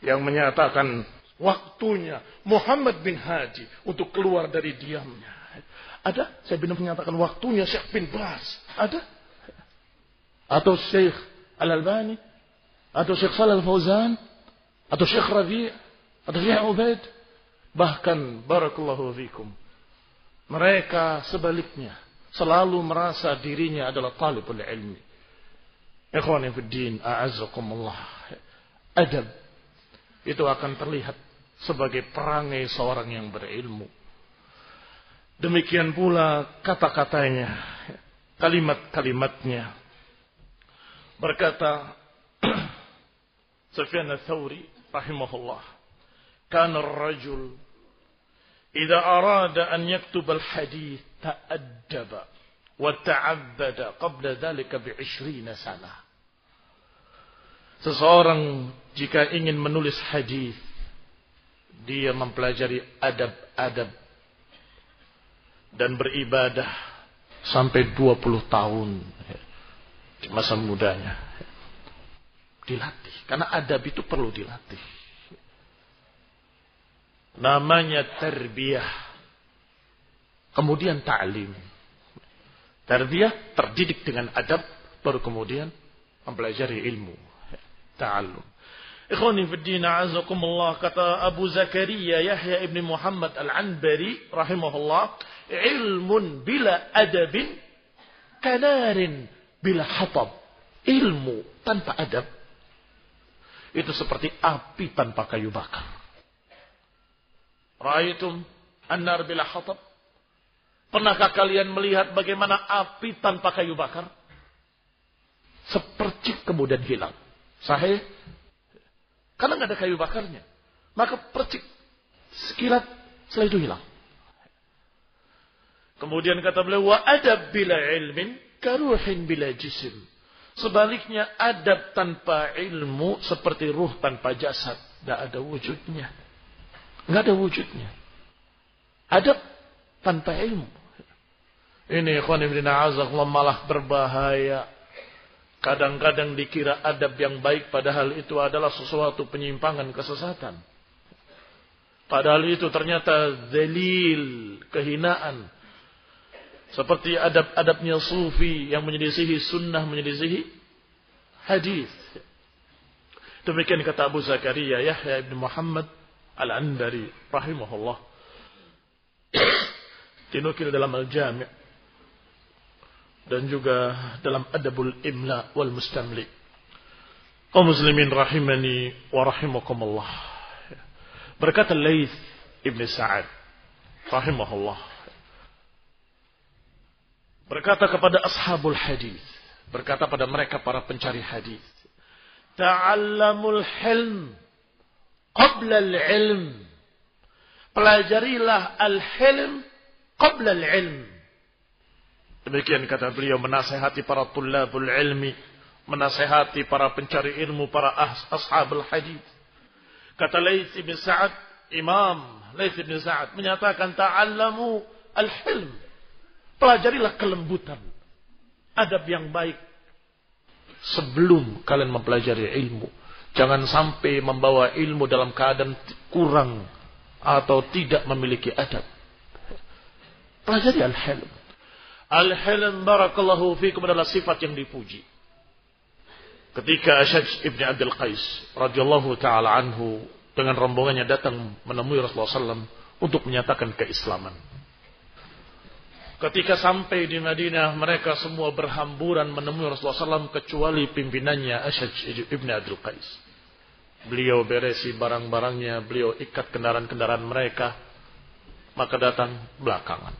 Yang menyatakan waktunya Muhammad bin Hadi untuk keluar dari diamnya. Ada? Saya benar menyatakan waktunya Syekh bin Bas. Ada? Atau Syekh Al-Albani? Atau Syekh Salal Fauzan? Atau Syekh Rabi' Kata Syekh Ubaid, bahkan barakallahu fikum. Mereka sebaliknya selalu merasa dirinya adalah talibul ilmi. Ikhwani fi din, a'azzakumullah. Adab itu akan terlihat sebagai perangai seorang yang berilmu. Demikian pula kata-katanya, kalimat-kalimatnya. Berkata Sufyan ats-Tsauri rahimahullah, "Kana ar-rajul idza arada an al-hadith ta'addaba wa ta'abbada qabla dhalika bi 20 sana." Seseorang jika ingin menulis hadis dia mempelajari adab-adab dan beribadah sampai 20 tahun di masa mudanya. Dilatih. Karena adab itu perlu dilatih. Namanya terbiyah. Kemudian ta'lim. Terbiyah terdidik dengan adab. Baru kemudian mempelajari ilmu. Ta'allum. Ikhwani fi din azakumullah kata Abu Zakaria Yahya ibn Muhammad Al-Anbari rahimahullah ilmun bila adabin kanarin bila hatab ilmu tanpa adab itu seperti api tanpa kayu bakar Ra'aitum annar bila hatab Pernahkah kalian melihat bagaimana api tanpa kayu bakar sepercik kemudian hilang sahih karena nggak ada kayu bakarnya. Maka percik sekilat setelah itu hilang. Kemudian kata beliau, wa adab bila ilmin karuhin bila jisim. Sebaliknya adab tanpa ilmu seperti ruh tanpa jasad. Tidak ada wujudnya. Nggak ada wujudnya. Adab tanpa ilmu. Ini ikhwan ibn malah berbahaya. Kadang-kadang dikira adab yang baik padahal itu adalah sesuatu penyimpangan kesesatan. Padahal itu ternyata zelil, kehinaan. Seperti adab-adabnya sufi yang menyelisihi sunnah, menyelisihi hadis. Demikian kata Abu Zakaria Yahya ibn Muhammad al-Andari rahimahullah. Dinukil dalam al-jami' dan juga dalam adabul imla wal mustamli. Kaum muslimin rahimani wa rahimakumullah. Berkata Laith Ibn Sa'ad rahimahullah. Berkata kepada ashabul hadis, berkata pada mereka para pencari hadis, Ta'allamul hilm qabla al-ilm. Pelajarilah al-hilm qabla al-ilm Demikian kata beliau menasehati para tulabul ilmi, menasehati para pencari ilmu, para ashabul hadis. Kata Laits bin Sa'ad, Imam Laits bin Sa'ad menyatakan ta'allamu al-hilm. Pelajarilah kelembutan, adab yang baik sebelum kalian mempelajari ilmu. Jangan sampai membawa ilmu dalam keadaan kurang atau tidak memiliki adab. Pelajari al-hilm. Al-hilm barakallahu fikum adalah sifat yang dipuji. Ketika Asyaj ibn Abdul Qais radhiyallahu taala anhu dengan rombongannya datang menemui Rasulullah SAW untuk menyatakan keislaman. Ketika sampai di Madinah, mereka semua berhamburan menemui Rasulullah SAW kecuali pimpinannya Asyaj ibn Abdul Qais. Beliau beresi barang-barangnya, beliau ikat kendaraan-kendaraan mereka, maka datang belakangan.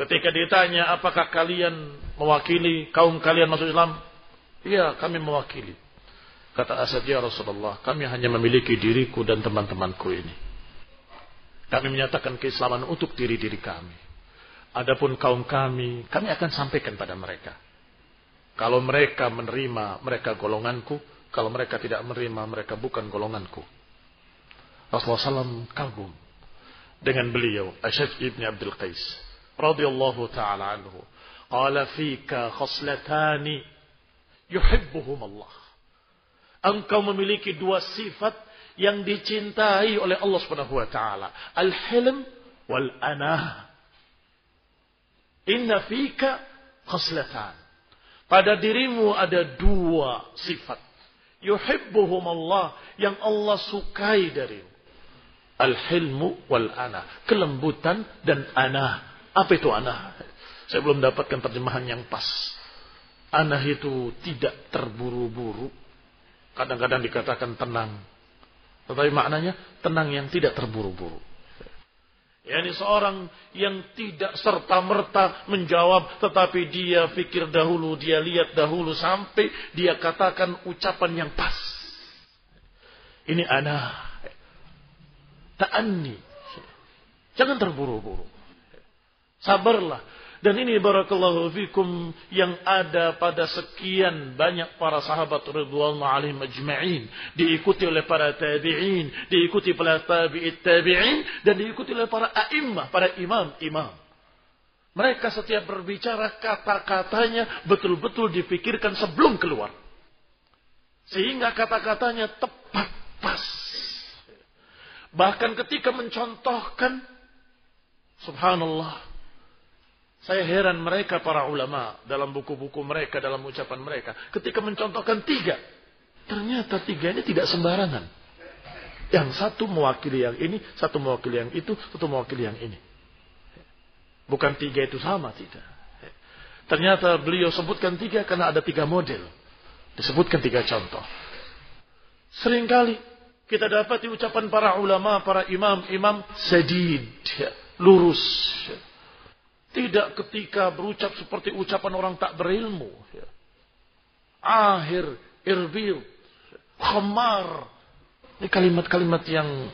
Ketika ditanya apakah kalian mewakili kaum kalian masuk Islam? Iya, kami mewakili. Kata Asad, ya Rasulullah, kami hanya memiliki diriku dan teman-temanku ini. Kami menyatakan keislaman untuk diri-diri kami. Adapun kaum kami, kami akan sampaikan pada mereka. Kalau mereka menerima, mereka golonganku. Kalau mereka tidak menerima, mereka bukan golonganku. Rasulullah SAW kagum dengan beliau, Asyad ibn Abdul Qais radhiyallahu taala anhu. Qala fika khoslatani yuhibbuhum Allah. Engkau memiliki dua sifat yang dicintai oleh Allah Subhanahu wa taala, al-hilm wal anah. Inna fika khoslatan. Pada dirimu ada dua sifat. Yuhibbuhum Allah yang Allah sukai dari al-hilmu wal ana kelembutan dan ana. Apa itu ana? Saya belum dapatkan terjemahan yang pas. Ana itu tidak terburu-buru. Kadang-kadang dikatakan tenang. Tetapi maknanya tenang yang tidak terburu-buru yakni seorang yang tidak serta-merta menjawab tetapi dia pikir dahulu, dia lihat dahulu sampai dia katakan ucapan yang pas. Ini ana ta'anni. Jangan terburu-buru. Sabarlah dan ini barakallahu fikum yang ada pada sekian banyak para sahabat radhiyallahu alaihim ajma'in, diikuti oleh para tabi'in, diikuti oleh tabi'it tabi'in dan diikuti oleh para a'immah, para imam-imam. Mereka setiap berbicara kata-katanya betul-betul dipikirkan sebelum keluar. Sehingga kata-katanya tepat pas. Bahkan ketika mencontohkan subhanallah saya heran mereka para ulama dalam buku-buku mereka, dalam ucapan mereka. Ketika mencontohkan tiga. Ternyata tiga ini tidak sembarangan. Yang satu mewakili yang ini, satu mewakili yang itu, satu mewakili yang ini. Bukan tiga itu sama, tidak. Ternyata beliau sebutkan tiga karena ada tiga model. Disebutkan tiga contoh. Seringkali kita dapat ucapan para ulama, para imam-imam sedid, lurus, tidak ketika berucap seperti ucapan orang tak berilmu. Ya. Akhir, irbil, khamar. Ini kalimat-kalimat yang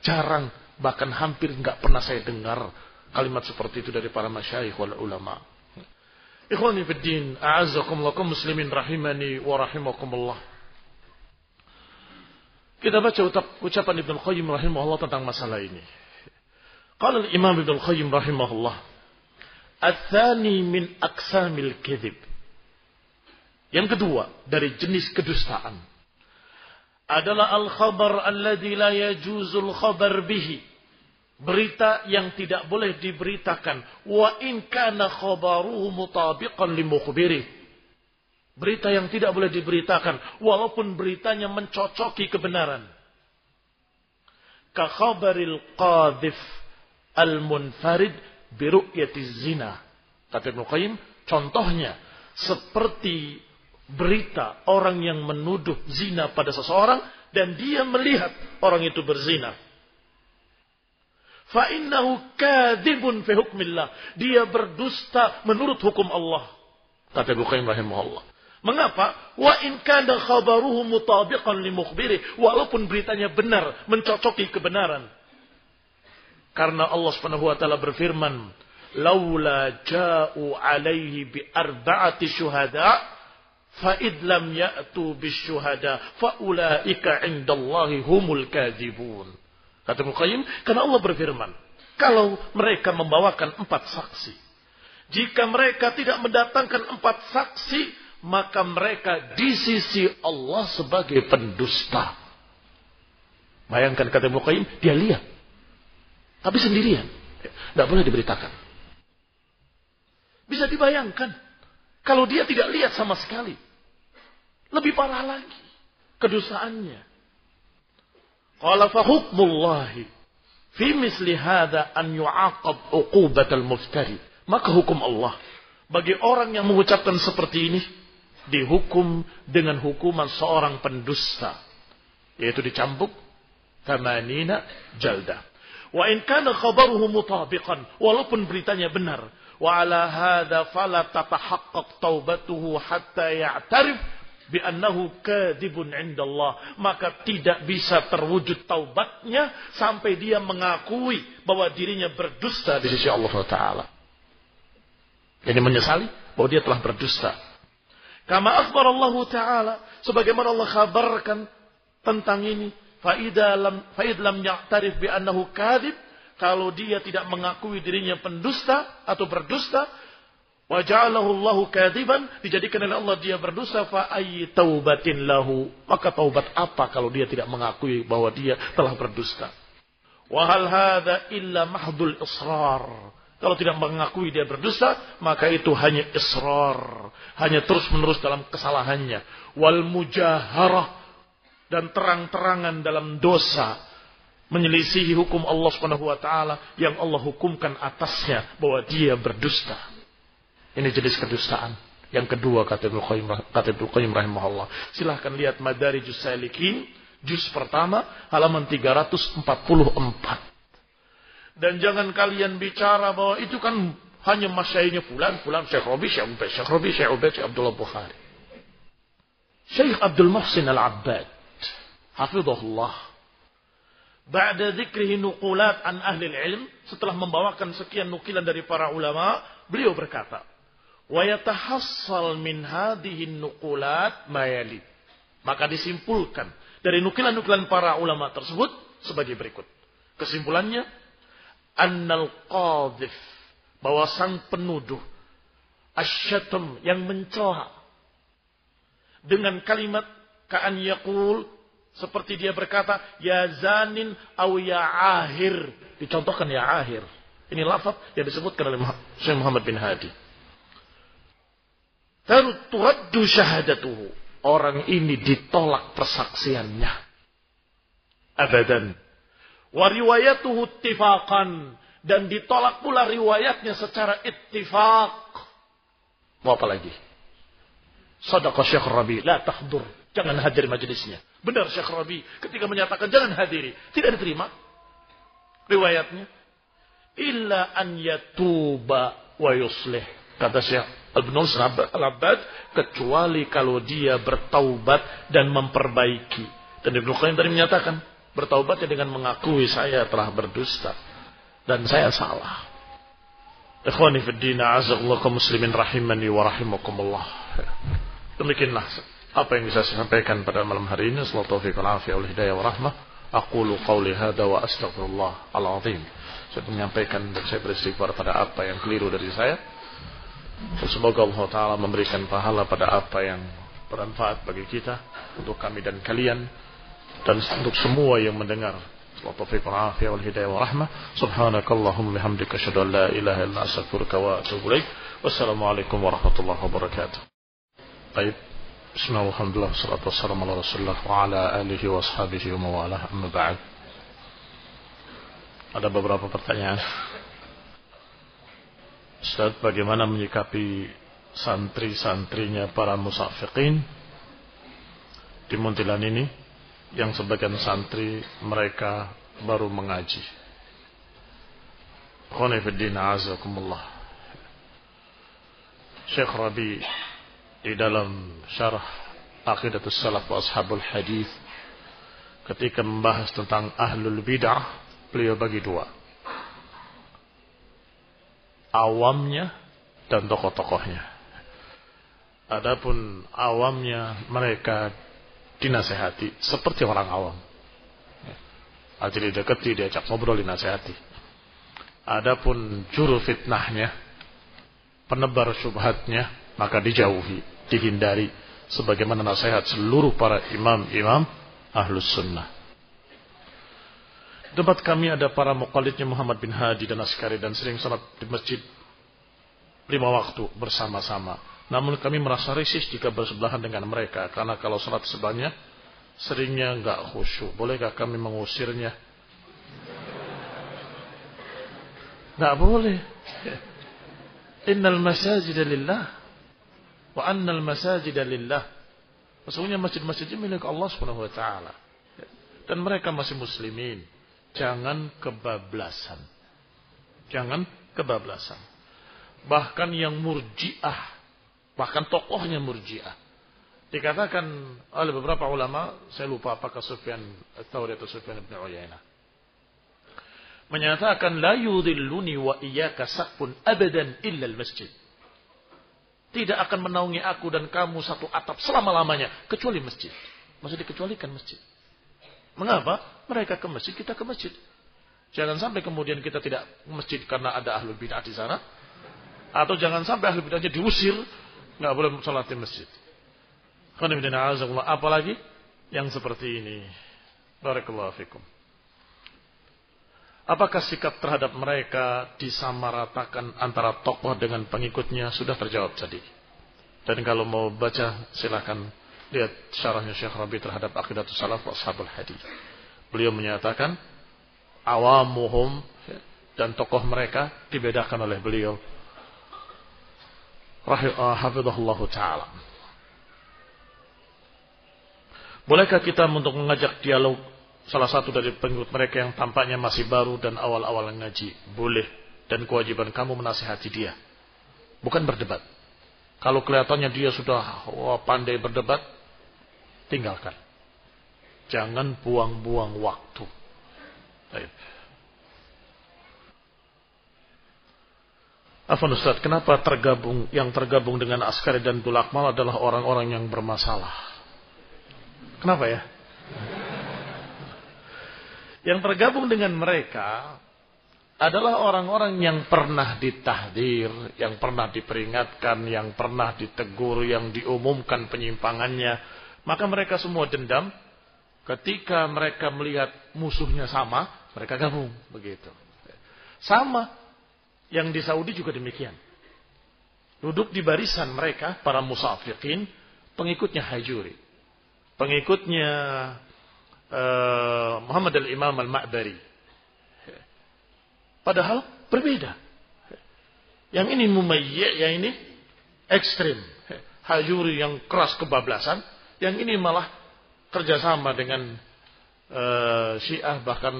jarang, bahkan hampir nggak pernah saya dengar kalimat seperti itu dari para masyayikh wal ulama. Ikhwani fi din, a'azzakumullah muslimin rahimani wa rahimakumullah. Kita baca ucapan Ibn Qayyim rahimahullah tentang masalah ini. Qala al-Imam Ibnu Qayyim rahimahullah, "Ats-tsani min aqsamil. Yang kedua dari jenis kedustaan. Adalah al-khabar alladzi la yajuzul khabar bihi. Berita yang tidak boleh diberitakan. Wa in kana khabaruhu mutabiqan limukhbirihi berita yang tidak boleh diberitakan walaupun beritanya mencocoki kebenaran. Ka khabaril qadhif al-munfarid biru'yati zina. Kata Ibn Qayyim, contohnya seperti berita orang yang menuduh zina pada seseorang dan dia melihat orang itu berzina. Fa'innahu kadhibun fi hukmillah. Dia berdusta menurut hukum Allah. Kata Ibn Qayyim rahimahullah. Mengapa? Wa in kana khabaruhu mutabiqan li mukhbiri. Walaupun beritanya benar, mencocoki kebenaran. Karena Allah Subhanahu wa taala berfirman, "Laula ja'u alaihi bi arba'ati syuhada, fa id lam ya'tu bisyuhada, fa ulaika 'indallahi humul kadzibun." Kata Muqayyim, karena Allah berfirman, kalau mereka membawakan empat saksi, jika mereka tidak mendatangkan empat saksi, maka mereka di sisi Allah sebagai pendusta. Bayangkan kata Muqayyim, dia lihat tapi sendirian. Tidak boleh diberitakan. Bisa dibayangkan. Kalau dia tidak lihat sama sekali. Lebih parah lagi. Kedusaannya. Qala fahukmullahi. Fi misli hadha an yu'aqab uqubatal muftari. Maka hukum Allah. Bagi orang yang mengucapkan seperti ini. Dihukum dengan hukuman seorang pendusta. Yaitu dicambuk. Tamanina jaldah. Wa in kana khabaruhu mutabiqan, walaupun beritanya benar. Wa ala hadza fala tatahaqqaq taubatuhu hatta ya'tarif bi annahu kadibun indallah. Maka tidak bisa terwujud taubatnya sampai dia mengakui bahwa dirinya berdusta di sisi Allah Taala. Jadi menyesali bahwa dia telah berdusta. Kama akhbar Allah Taala sebagaimana Allah kabarkan tentang ini Faida lam faid lam ya'tarif bi annahu kadhib kalau dia tidak mengakui dirinya pendusta atau berdusta wa ja'alahu Allahu kadiban dijadikan oleh Allah dia berdusta fa taubatin lahu maka taubat apa kalau dia tidak mengakui bahwa dia telah berdusta wa hal hadza illa mahdul israr Kalau tidak mengakui dia berdusta, maka itu hanya israr. Hanya terus-menerus dalam kesalahannya. Wal mujaharah. Dan terang-terangan dalam dosa. Menyelisihi hukum Allah subhanahu wa ta'ala. Yang Allah hukumkan atasnya. Bahwa dia berdusta. Ini jenis kedustaan. Yang kedua kata Ibnu Qayyim, kata Ibnu Qayyim rahimahullah. Silahkan lihat Madarijus Salikin. Juz pertama halaman 344. Dan jangan kalian bicara bahwa itu kan hanya masyainya fulan, fulan, Syekh Robi, Syekh Ubaid, Syekh Robi, Syekh Ubaid, Syekh Abdullah Bukhari. Syekh Abdul Muhsin Al-Abbad, hafizahullah. Ba'da dzikrihi nuqulat an ahli ilm, setelah membawakan sekian nukilan dari para ulama, beliau berkata, "Wa yatahassal min hadhihi nuqulat mayali." Maka disimpulkan dari nukilan-nukilan para ulama tersebut sebagai berikut. Kesimpulannya, annal qadhif bahwa sang penuduh asyatum yang mencela dengan kalimat ka'an yaqul seperti dia berkata ya zanin au ya ahir dicontohkan ya ahir ini lafaz yang disebutkan oleh Syekh Muhammad bin Hadi turaddu syahadatuhu orang ini ditolak persaksiannya abadan Wa riwayatuhu ittifaqan. Dan ditolak pula riwayatnya secara ittifaq. Mau apa lagi? Sadaqah Syekh Rabi. La tahdur. Jangan hadir majelisnya. Benar Syekh Rabi. Ketika menyatakan jangan hadiri. Tidak diterima. Riwayatnya. Illa an yatuba wa yuslih. Kata Syekh Al-Bunus Al-Abbad. Kecuali kalau dia bertaubat dan memperbaiki. Dan Ibnu Qayyim tadi menyatakan Bertaubatnya dengan mengakui saya telah berdusta. Dan saya salah. Ikhwani fi dina azallah kaum muslimin rahimani wa rahimakumullah. Demikianlah apa yang bisa saya sampaikan pada malam hari ini. Assalamualaikum taufiq wal afiyah wal hidayah wa rahmah. Aqulu qawli hadha wa astaghfirullah al-azim. Saya menyampaikan dan saya beristighfar pada apa yang keliru dari saya. Semoga Allah Ta'ala memberikan pahala pada apa yang bermanfaat bagi kita, untuk kami dan kalian dan untuk semua yang mendengar. Wa taufiq wal afiyah wal hidayah wa rahmah. Subhanakallahumma bihamdika asyhadu an la ilaha illa anta astaghfiruka wa atubu ilaik. Wassalamualaikum warahmatullahi wabarakatuh. Baik. Bismillah, alhamdulillah, salatu wassalamu ala rasulullah wa ala alihi wa ashabihi wa mawalah. Amma ba'd. Ada beberapa pertanyaan. Ustaz, bagaimana menyikapi santri-santrinya para musafiqin di Muntilan ini? Yang sebagian santri mereka baru mengaji. Khonifuddin azakumullah. Syekh Rabi di dalam syarah Aqidatus Salaf wa Ashabul Hadith ketika membahas tentang ahlul bid'ah beliau bagi dua. Awamnya dan tokoh-tokohnya. Adapun awamnya mereka dinasehati seperti orang awam. Aja didekati, diajak ngobrol, dinasehati. Adapun juru fitnahnya, penebar syubhatnya, maka dijauhi, dihindari. Sebagaimana nasihat seluruh para imam-imam ahlus sunnah. Tempat kami ada para muqalidnya Muhammad bin Hadi dan Askari dan sering salat di masjid lima waktu bersama-sama. Namun kami merasa risih jika bersebelahan dengan mereka. Karena kalau sholat sebanyak, seringnya nggak khusyuk. Bolehkah kami mengusirnya? Nggak boleh. Innal masajid lillah. Wa annal masajid lillah. Maksudnya masjid-masjid milik Allah subhanahu wa ta'ala. Dan mereka masih muslimin. Jangan kebablasan. Jangan kebablasan. Bahkan yang murjiah Bahkan tokohnya murjiah. Dikatakan oleh beberapa ulama, saya lupa apakah Sufyan Tsauri atau Sufyan bin Uyainah. Menyatakan la yudhilluni wa iyyaka saqfun abadan illa al-masjid. Tidak akan menaungi aku dan kamu satu atap selama-lamanya kecuali masjid. Masih dikecualikan masjid. Mengapa? Mereka ke masjid, kita ke masjid. Jangan sampai kemudian kita tidak ke masjid karena ada ahlul bid'ah di sana. Atau jangan sampai ahlul bid'ahnya diusir nggak boleh sholat di masjid. Apalagi yang seperti ini. Barakallahu fikum. Apakah sikap terhadap mereka disamaratakan antara tokoh dengan pengikutnya sudah terjawab tadi. Dan kalau mau baca silakan lihat syarahnya Syekh Rabi terhadap Aqidatus Salaf wa Ashabul Hadis. Beliau menyatakan awamuhum dan tokoh mereka dibedakan oleh beliau. Rahimahullah taala. Bolehkah kita untuk mengajak dialog salah satu dari pengikut mereka yang tampaknya masih baru dan awal-awal ngaji? Boleh. Dan kewajiban kamu menasihati dia. Bukan berdebat. Kalau kelihatannya dia sudah oh, pandai berdebat, tinggalkan. Jangan buang-buang waktu. Baik. Afan Ustaz, kenapa tergabung yang tergabung dengan Askari dan Dulakmal adalah orang-orang yang bermasalah? Kenapa ya? Yang tergabung dengan mereka adalah orang-orang yang pernah ditahdir, yang pernah diperingatkan, yang pernah ditegur, yang diumumkan penyimpangannya. Maka mereka semua dendam. Ketika mereka melihat musuhnya sama, mereka gabung. Begitu. Sama yang di Saudi juga demikian. Duduk di barisan mereka, para musafiqin, pengikutnya Hajuri. Pengikutnya uh, Muhammad al-Imam al-Ma'bari. Padahal berbeda. Yang ini mumayyi, yang ini ekstrim. Hajuri yang keras kebablasan, yang ini malah kerjasama dengan uh, Syiah bahkan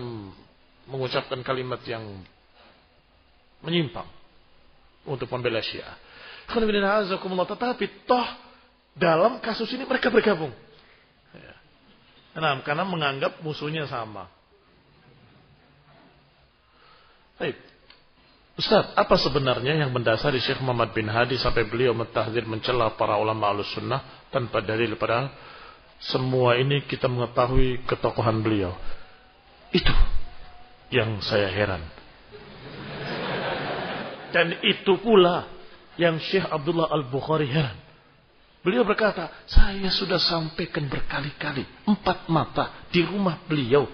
mengucapkan kalimat yang menyimpang untuk membela Syiah. Tetapi toh dalam kasus ini mereka bergabung. Nah, karena menganggap musuhnya sama. Baik. Ustaz, apa sebenarnya yang mendasari Syekh Muhammad bin Hadi sampai beliau mentahdir mencela para ulama alus sunnah tanpa dalil padahal semua ini kita mengetahui ketokohan beliau. Itu yang saya heran. Dan itu pula yang Syekh Abdullah Al-Bukhari heran. Beliau berkata, saya sudah sampaikan berkali-kali. Empat mata di rumah beliau.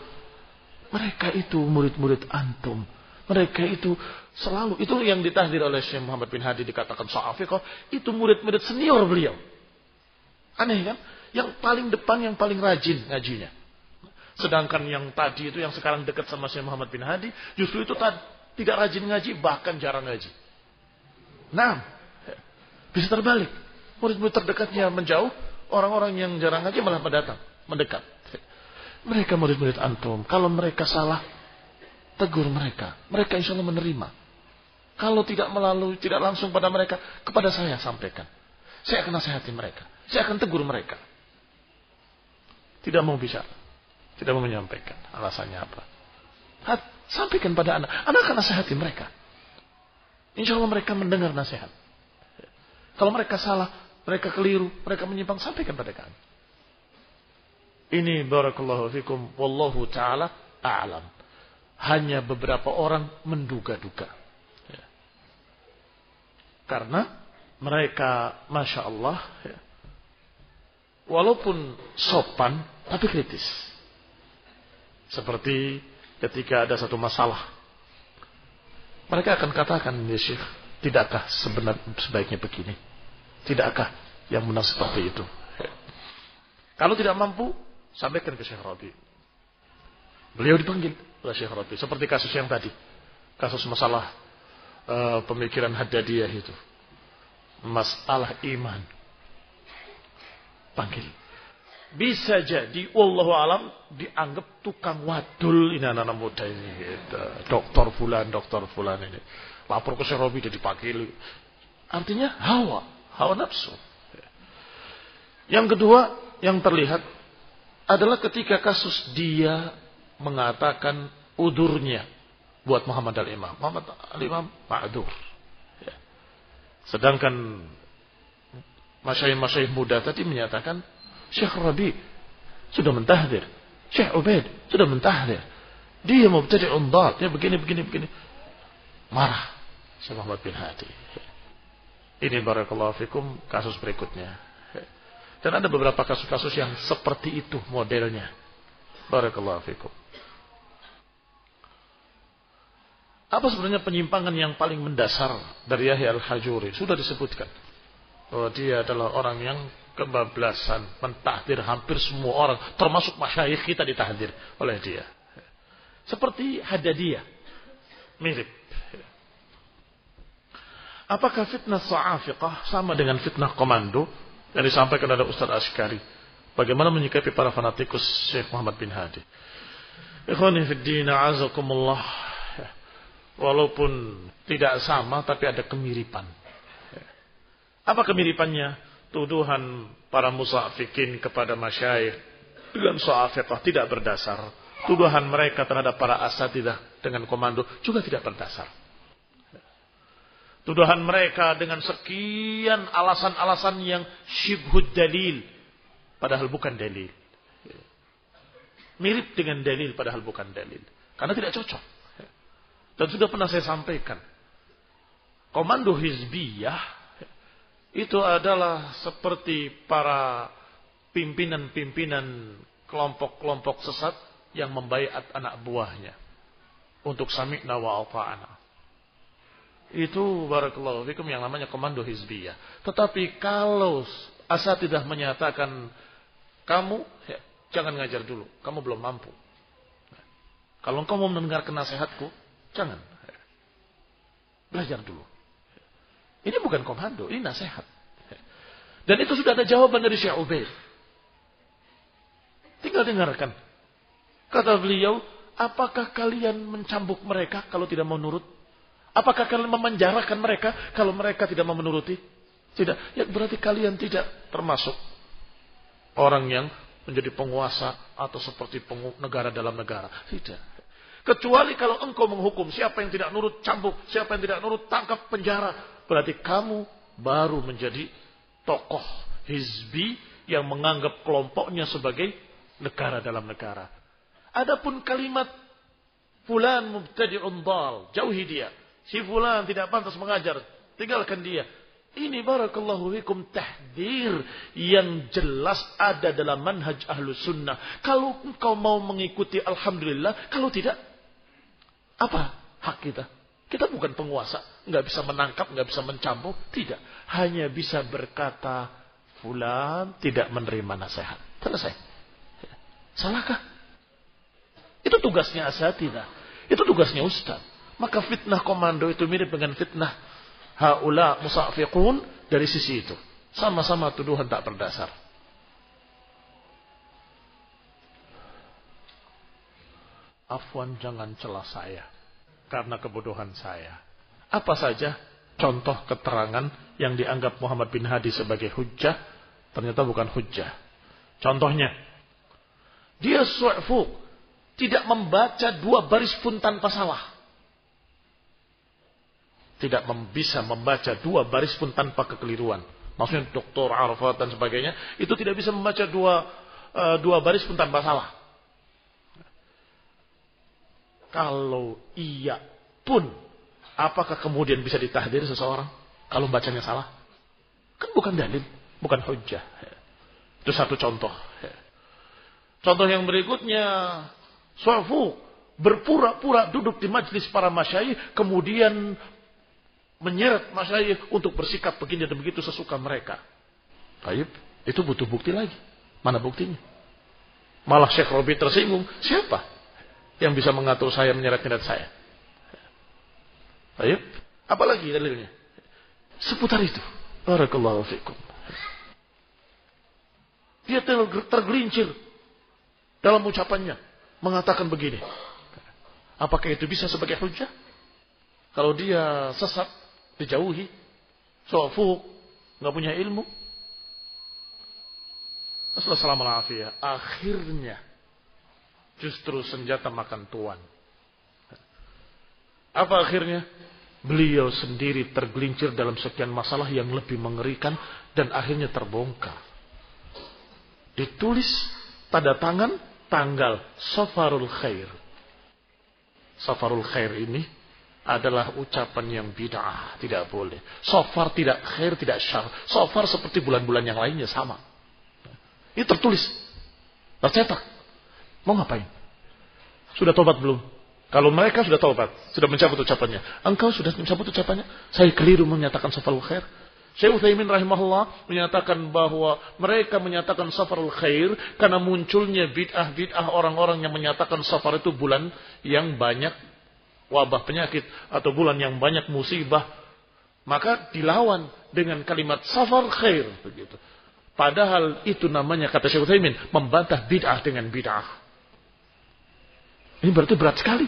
Mereka itu murid-murid antum. Mereka itu selalu, itu yang ditahdir oleh Syekh Muhammad bin Hadi dikatakan Sa'afiqah. Itu murid-murid senior beliau. Aneh kan? Yang paling depan, yang paling rajin ngajinya. Sedangkan yang tadi itu yang sekarang dekat sama Syekh Muhammad bin Hadi, justru itu tadi tidak rajin ngaji, bahkan jarang ngaji. Nah, bisa terbalik. Murid-murid terdekatnya menjauh, orang-orang yang jarang ngaji malah mendatang, mendekat. Mereka murid-murid antum. Kalau mereka salah, tegur mereka. Mereka insya Allah menerima. Kalau tidak melalui, tidak langsung pada mereka, kepada saya sampaikan. Saya akan nasihati mereka. Saya akan tegur mereka. Tidak mau bicara. Tidak mau menyampaikan. Alasannya apa? Sampaikan pada anak. Anak akan nasihati mereka. Insya Allah mereka mendengar nasihat. Kalau mereka salah, mereka keliru, mereka menyimpang, sampaikan pada kami. Ini barakallahu fikum wallahu taala a'lam. Hanya beberapa orang menduga-duga. Ya. Karena mereka masya Allah ya, walaupun sopan tapi kritis. Seperti ketika ada satu masalah. Mereka akan katakan, ya Syekh, tidakkah sebenarnya sebaiknya begini? Tidakkah yang benar seperti itu? Kalau tidak mampu, sampaikan ke Syekh Rabi. Beliau dipanggil oleh Syekh Rabi. Seperti kasus yang tadi. Kasus masalah uh, pemikiran Haddadiyah itu. Masalah iman. Panggil. Bisa jadi Allah alam dianggap tukang wadul ini anak-anak muda ini. Gitu. Dokter fulan, dokter fulan ini. Lapor ke Serobi jadi dipanggil. Artinya hawa, hawa nafsu. Yang kedua yang terlihat adalah ketika kasus dia mengatakan udurnya buat Muhammad al-Imam. Muhammad al-Imam ma'adur. Ya. Sedangkan masyayih-masyayih muda tadi menyatakan Syekh Rabi sudah mentahdir. Syekh Ubaid sudah mentahdir. Dia mau menjadi undal. Dia begini, begini, begini. Marah. Syekh Muhammad bin Hadi. Ini barakallahu fikum kasus berikutnya. Dan ada beberapa kasus-kasus yang seperti itu modelnya. Barakallahu fikum. Apa sebenarnya penyimpangan yang paling mendasar dari Yahya al-Hajuri? Sudah disebutkan. Bahwa dia adalah orang yang kebablasan. Mentahdir hampir semua orang. Termasuk masyayikh kita ditahdir oleh dia. Seperti Hadadiyah. Mirip. Apakah fitnah sa'afiqah sama dengan fitnah komando yang disampaikan oleh Ustaz Ashkari? Bagaimana menyikapi para fanatikus Syekh Muhammad bin Hadi? Ikhwani fiddin, azakumullah walaupun tidak sama tapi ada kemiripan. Apa kemiripannya? Tuduhan para musafikin kepada masyayikh dengan so'afiqah tidak berdasar. Tuduhan mereka terhadap para asatidah dengan komando juga tidak berdasar. Tuduhan mereka dengan sekian alasan-alasan yang syibhud dalil. Padahal bukan dalil. Mirip dengan dalil padahal bukan dalil. Karena tidak cocok. Dan sudah pernah saya sampaikan. Komando Hizbiyah itu adalah seperti para pimpinan-pimpinan kelompok-kelompok sesat yang membaiat anak buahnya untuk sami'na wa ata'ana. Itu barakallahu fikum yang namanya komando hizbiyah. Tetapi kalau asatidah menyatakan kamu ya, jangan ngajar dulu, kamu belum mampu. Kalau engkau mau mendengarkan nasihatku, Jangan. Belajar dulu. Ini bukan komando, ini nasihat. Dan itu sudah ada jawaban dari Syekh Ubaid. Tinggal dengarkan. Kata beliau, apakah kalian mencambuk mereka kalau tidak mau nurut? Apakah kalian memenjarakan mereka kalau mereka tidak mau menuruti? Tidak. Ya berarti kalian tidak termasuk orang yang menjadi penguasa atau seperti negara dalam negara. Tidak. Kecuali kalau engkau menghukum siapa yang tidak nurut cambuk, siapa yang tidak nurut tangkap penjara. Berarti kamu baru menjadi tokoh hizbi yang menganggap kelompoknya sebagai negara dalam negara. Adapun kalimat fulan mubtadi'un dal, jauhi dia. Si fulan tidak pantas mengajar, tinggalkan dia. Ini barakallahu fikum tahdir yang jelas ada dalam manhaj ahlu sunnah. Kalau engkau mau mengikuti Alhamdulillah. Kalau tidak, apa hak kita? Kita bukan penguasa, nggak bisa menangkap, nggak bisa mencampur, tidak. Hanya bisa berkata, fulan tidak menerima nasihat. Selesai. Salahkah? Itu tugasnya asatidah. Itu tugasnya ustaz. Maka fitnah komando itu mirip dengan fitnah haula musafiqun dari sisi itu. Sama-sama tuduhan tak berdasar. Afwan jangan celah saya karena kebodohan saya. Apa saja contoh keterangan yang dianggap Muhammad bin Hadi sebagai hujah ternyata bukan hujah. Contohnya, dia su'fu tidak membaca dua baris pun tanpa salah. Tidak bisa membaca dua baris pun tanpa kekeliruan. Maksudnya doktor Arafat dan sebagainya itu tidak bisa membaca dua uh, dua baris pun tanpa salah. Kalau iya pun, apakah kemudian bisa ditahdir seseorang kalau bacanya salah? Kan bukan dalil, bukan hujah. Itu satu contoh. Contoh yang berikutnya, suafu berpura-pura duduk di majlis para masyayikh, kemudian menyeret masyayikh untuk bersikap begini dan begitu sesuka mereka. Baik, itu butuh bukti lagi. Mana buktinya? Malah Syekh Robi tersinggung. Siapa? yang bisa mengatur saya menyeret-nyeret saya. Baik, apalagi dalilnya? Seputar itu. Barakallahu fikum. Dia tergelincir dalam ucapannya mengatakan begini. Apakah itu bisa sebagai hujah? Kalau dia sesat, dijauhi, sofu, nggak punya ilmu. Assalamualaikum Akhirnya justru senjata makan tuan. Apa akhirnya? Beliau sendiri tergelincir dalam sekian masalah yang lebih mengerikan dan akhirnya terbongkar. Ditulis tanda tangan tanggal Safarul Khair. Safarul Khair ini adalah ucapan yang bid'ah, tidak boleh. Safar tidak khair, tidak syar. Safar seperti bulan-bulan yang lainnya sama. Ini tertulis, tercetak. Mau ngapain? Sudah tobat belum? Kalau mereka sudah taubat, sudah mencabut ucapannya. Engkau sudah mencabut ucapannya. Saya keliru menyatakan safarul khair. Syekh Uthaymin rahimahullah menyatakan bahwa mereka menyatakan safarul khair karena munculnya bid'ah-bid'ah orang-orang yang menyatakan safar itu bulan yang banyak wabah penyakit atau bulan yang banyak musibah. Maka dilawan dengan kalimat safar khair begitu. Padahal itu namanya kata Syekh Uthaymin membantah bid'ah dengan bid'ah. Ini berarti berat sekali.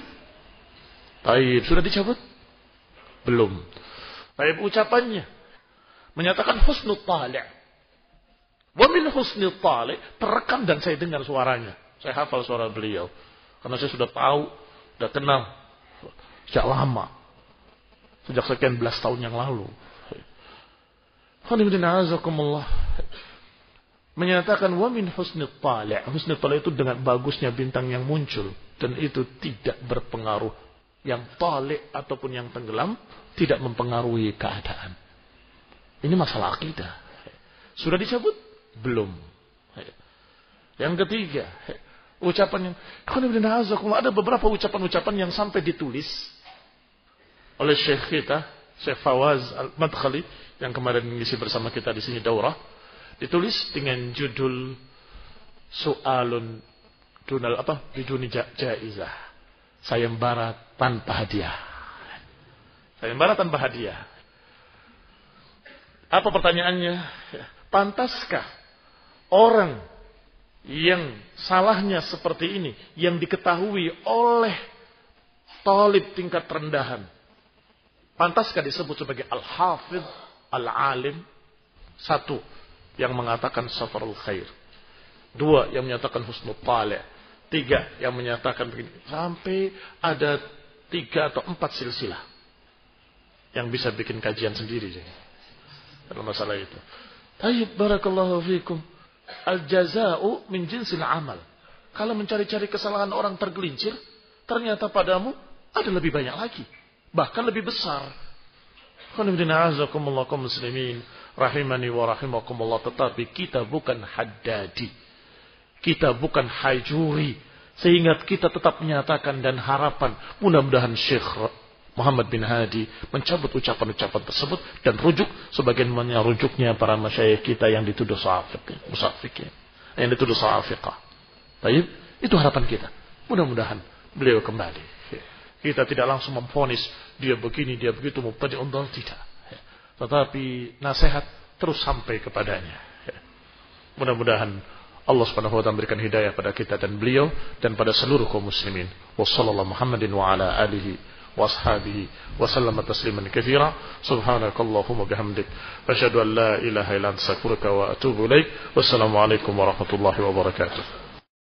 Baik, sudah dicabut? Belum. Baik ucapannya menyatakan husnul tali'. Wa min husnul tali' terekam dan saya dengar suaranya. Saya hafal suara beliau. Karena saya sudah tahu, sudah kenal sejak lama. Sejak sekian belas tahun yang lalu. Menyatakan wa min husnul tali'. Husnul tali' itu dengan bagusnya bintang yang muncul. Dan itu tidak berpengaruh. Yang tali' ataupun yang tenggelam tidak mempengaruhi keadaan. Ini masalah akidah. Sudah dicabut? Belum. Yang ketiga, ucapan yang ada beberapa ucapan-ucapan yang sampai ditulis oleh Syekh kita, Syekh Fawaz Al-Madkhali yang kemarin mengisi bersama kita di sini daurah, ditulis dengan judul Soalun Dunal apa? Biduni Jaizah. Sayembara tanpa hadiah. Sayembara tanpa hadiah. Apa pertanyaannya? Pantaskah orang yang salahnya seperti ini, yang diketahui oleh talib tingkat rendahan, pantaskah disebut sebagai al-hafidh, al-alim? Satu, yang mengatakan safarul khair. Dua, yang menyatakan husnul talih. Tiga, yang menyatakan begini. Sampai ada tiga atau empat silsilah. Yang bisa bikin kajian sendiri. Dalam masalah itu. Tayyib barakallahu fikum. Al-jaza'u min jinsil amal. Kalau mencari-cari kesalahan orang tergelincir, ternyata padamu ada lebih banyak lagi. Bahkan lebih besar. muslimin rahimani wa rahimakumullah tetapi kita bukan haddadi. Kita bukan hajuri sehingga kita tetap menyatakan dan harapan mudah-mudahan Syekh Muhammad bin Hadi mencabut ucapan-ucapan tersebut dan rujuk sebagaimana rujuknya para masyayikh kita yang dituduh sa'afik, musafik ya. Yang dituduh sa'afiqah. Baik, itu harapan kita. Mudah-mudahan beliau kembali. Kita tidak langsung memfonis dia begini, dia begitu, mubtadi undang tidak. Tetapi nasihat terus sampai kepadanya. Mudah-mudahan Allah Subhanahu wa taala memberikan hidayah pada kita dan beliau dan pada seluruh kaum muslimin. Wassallallahu Muhammadin wa ala alihi وأصحابه وسلم تسليما كثيرا سبحانك اللهم وبحمدك أشهد أن لا إله إلا أنت أستغفرك وأتوب إليك والسلام عليكم ورحمة الله وبركاته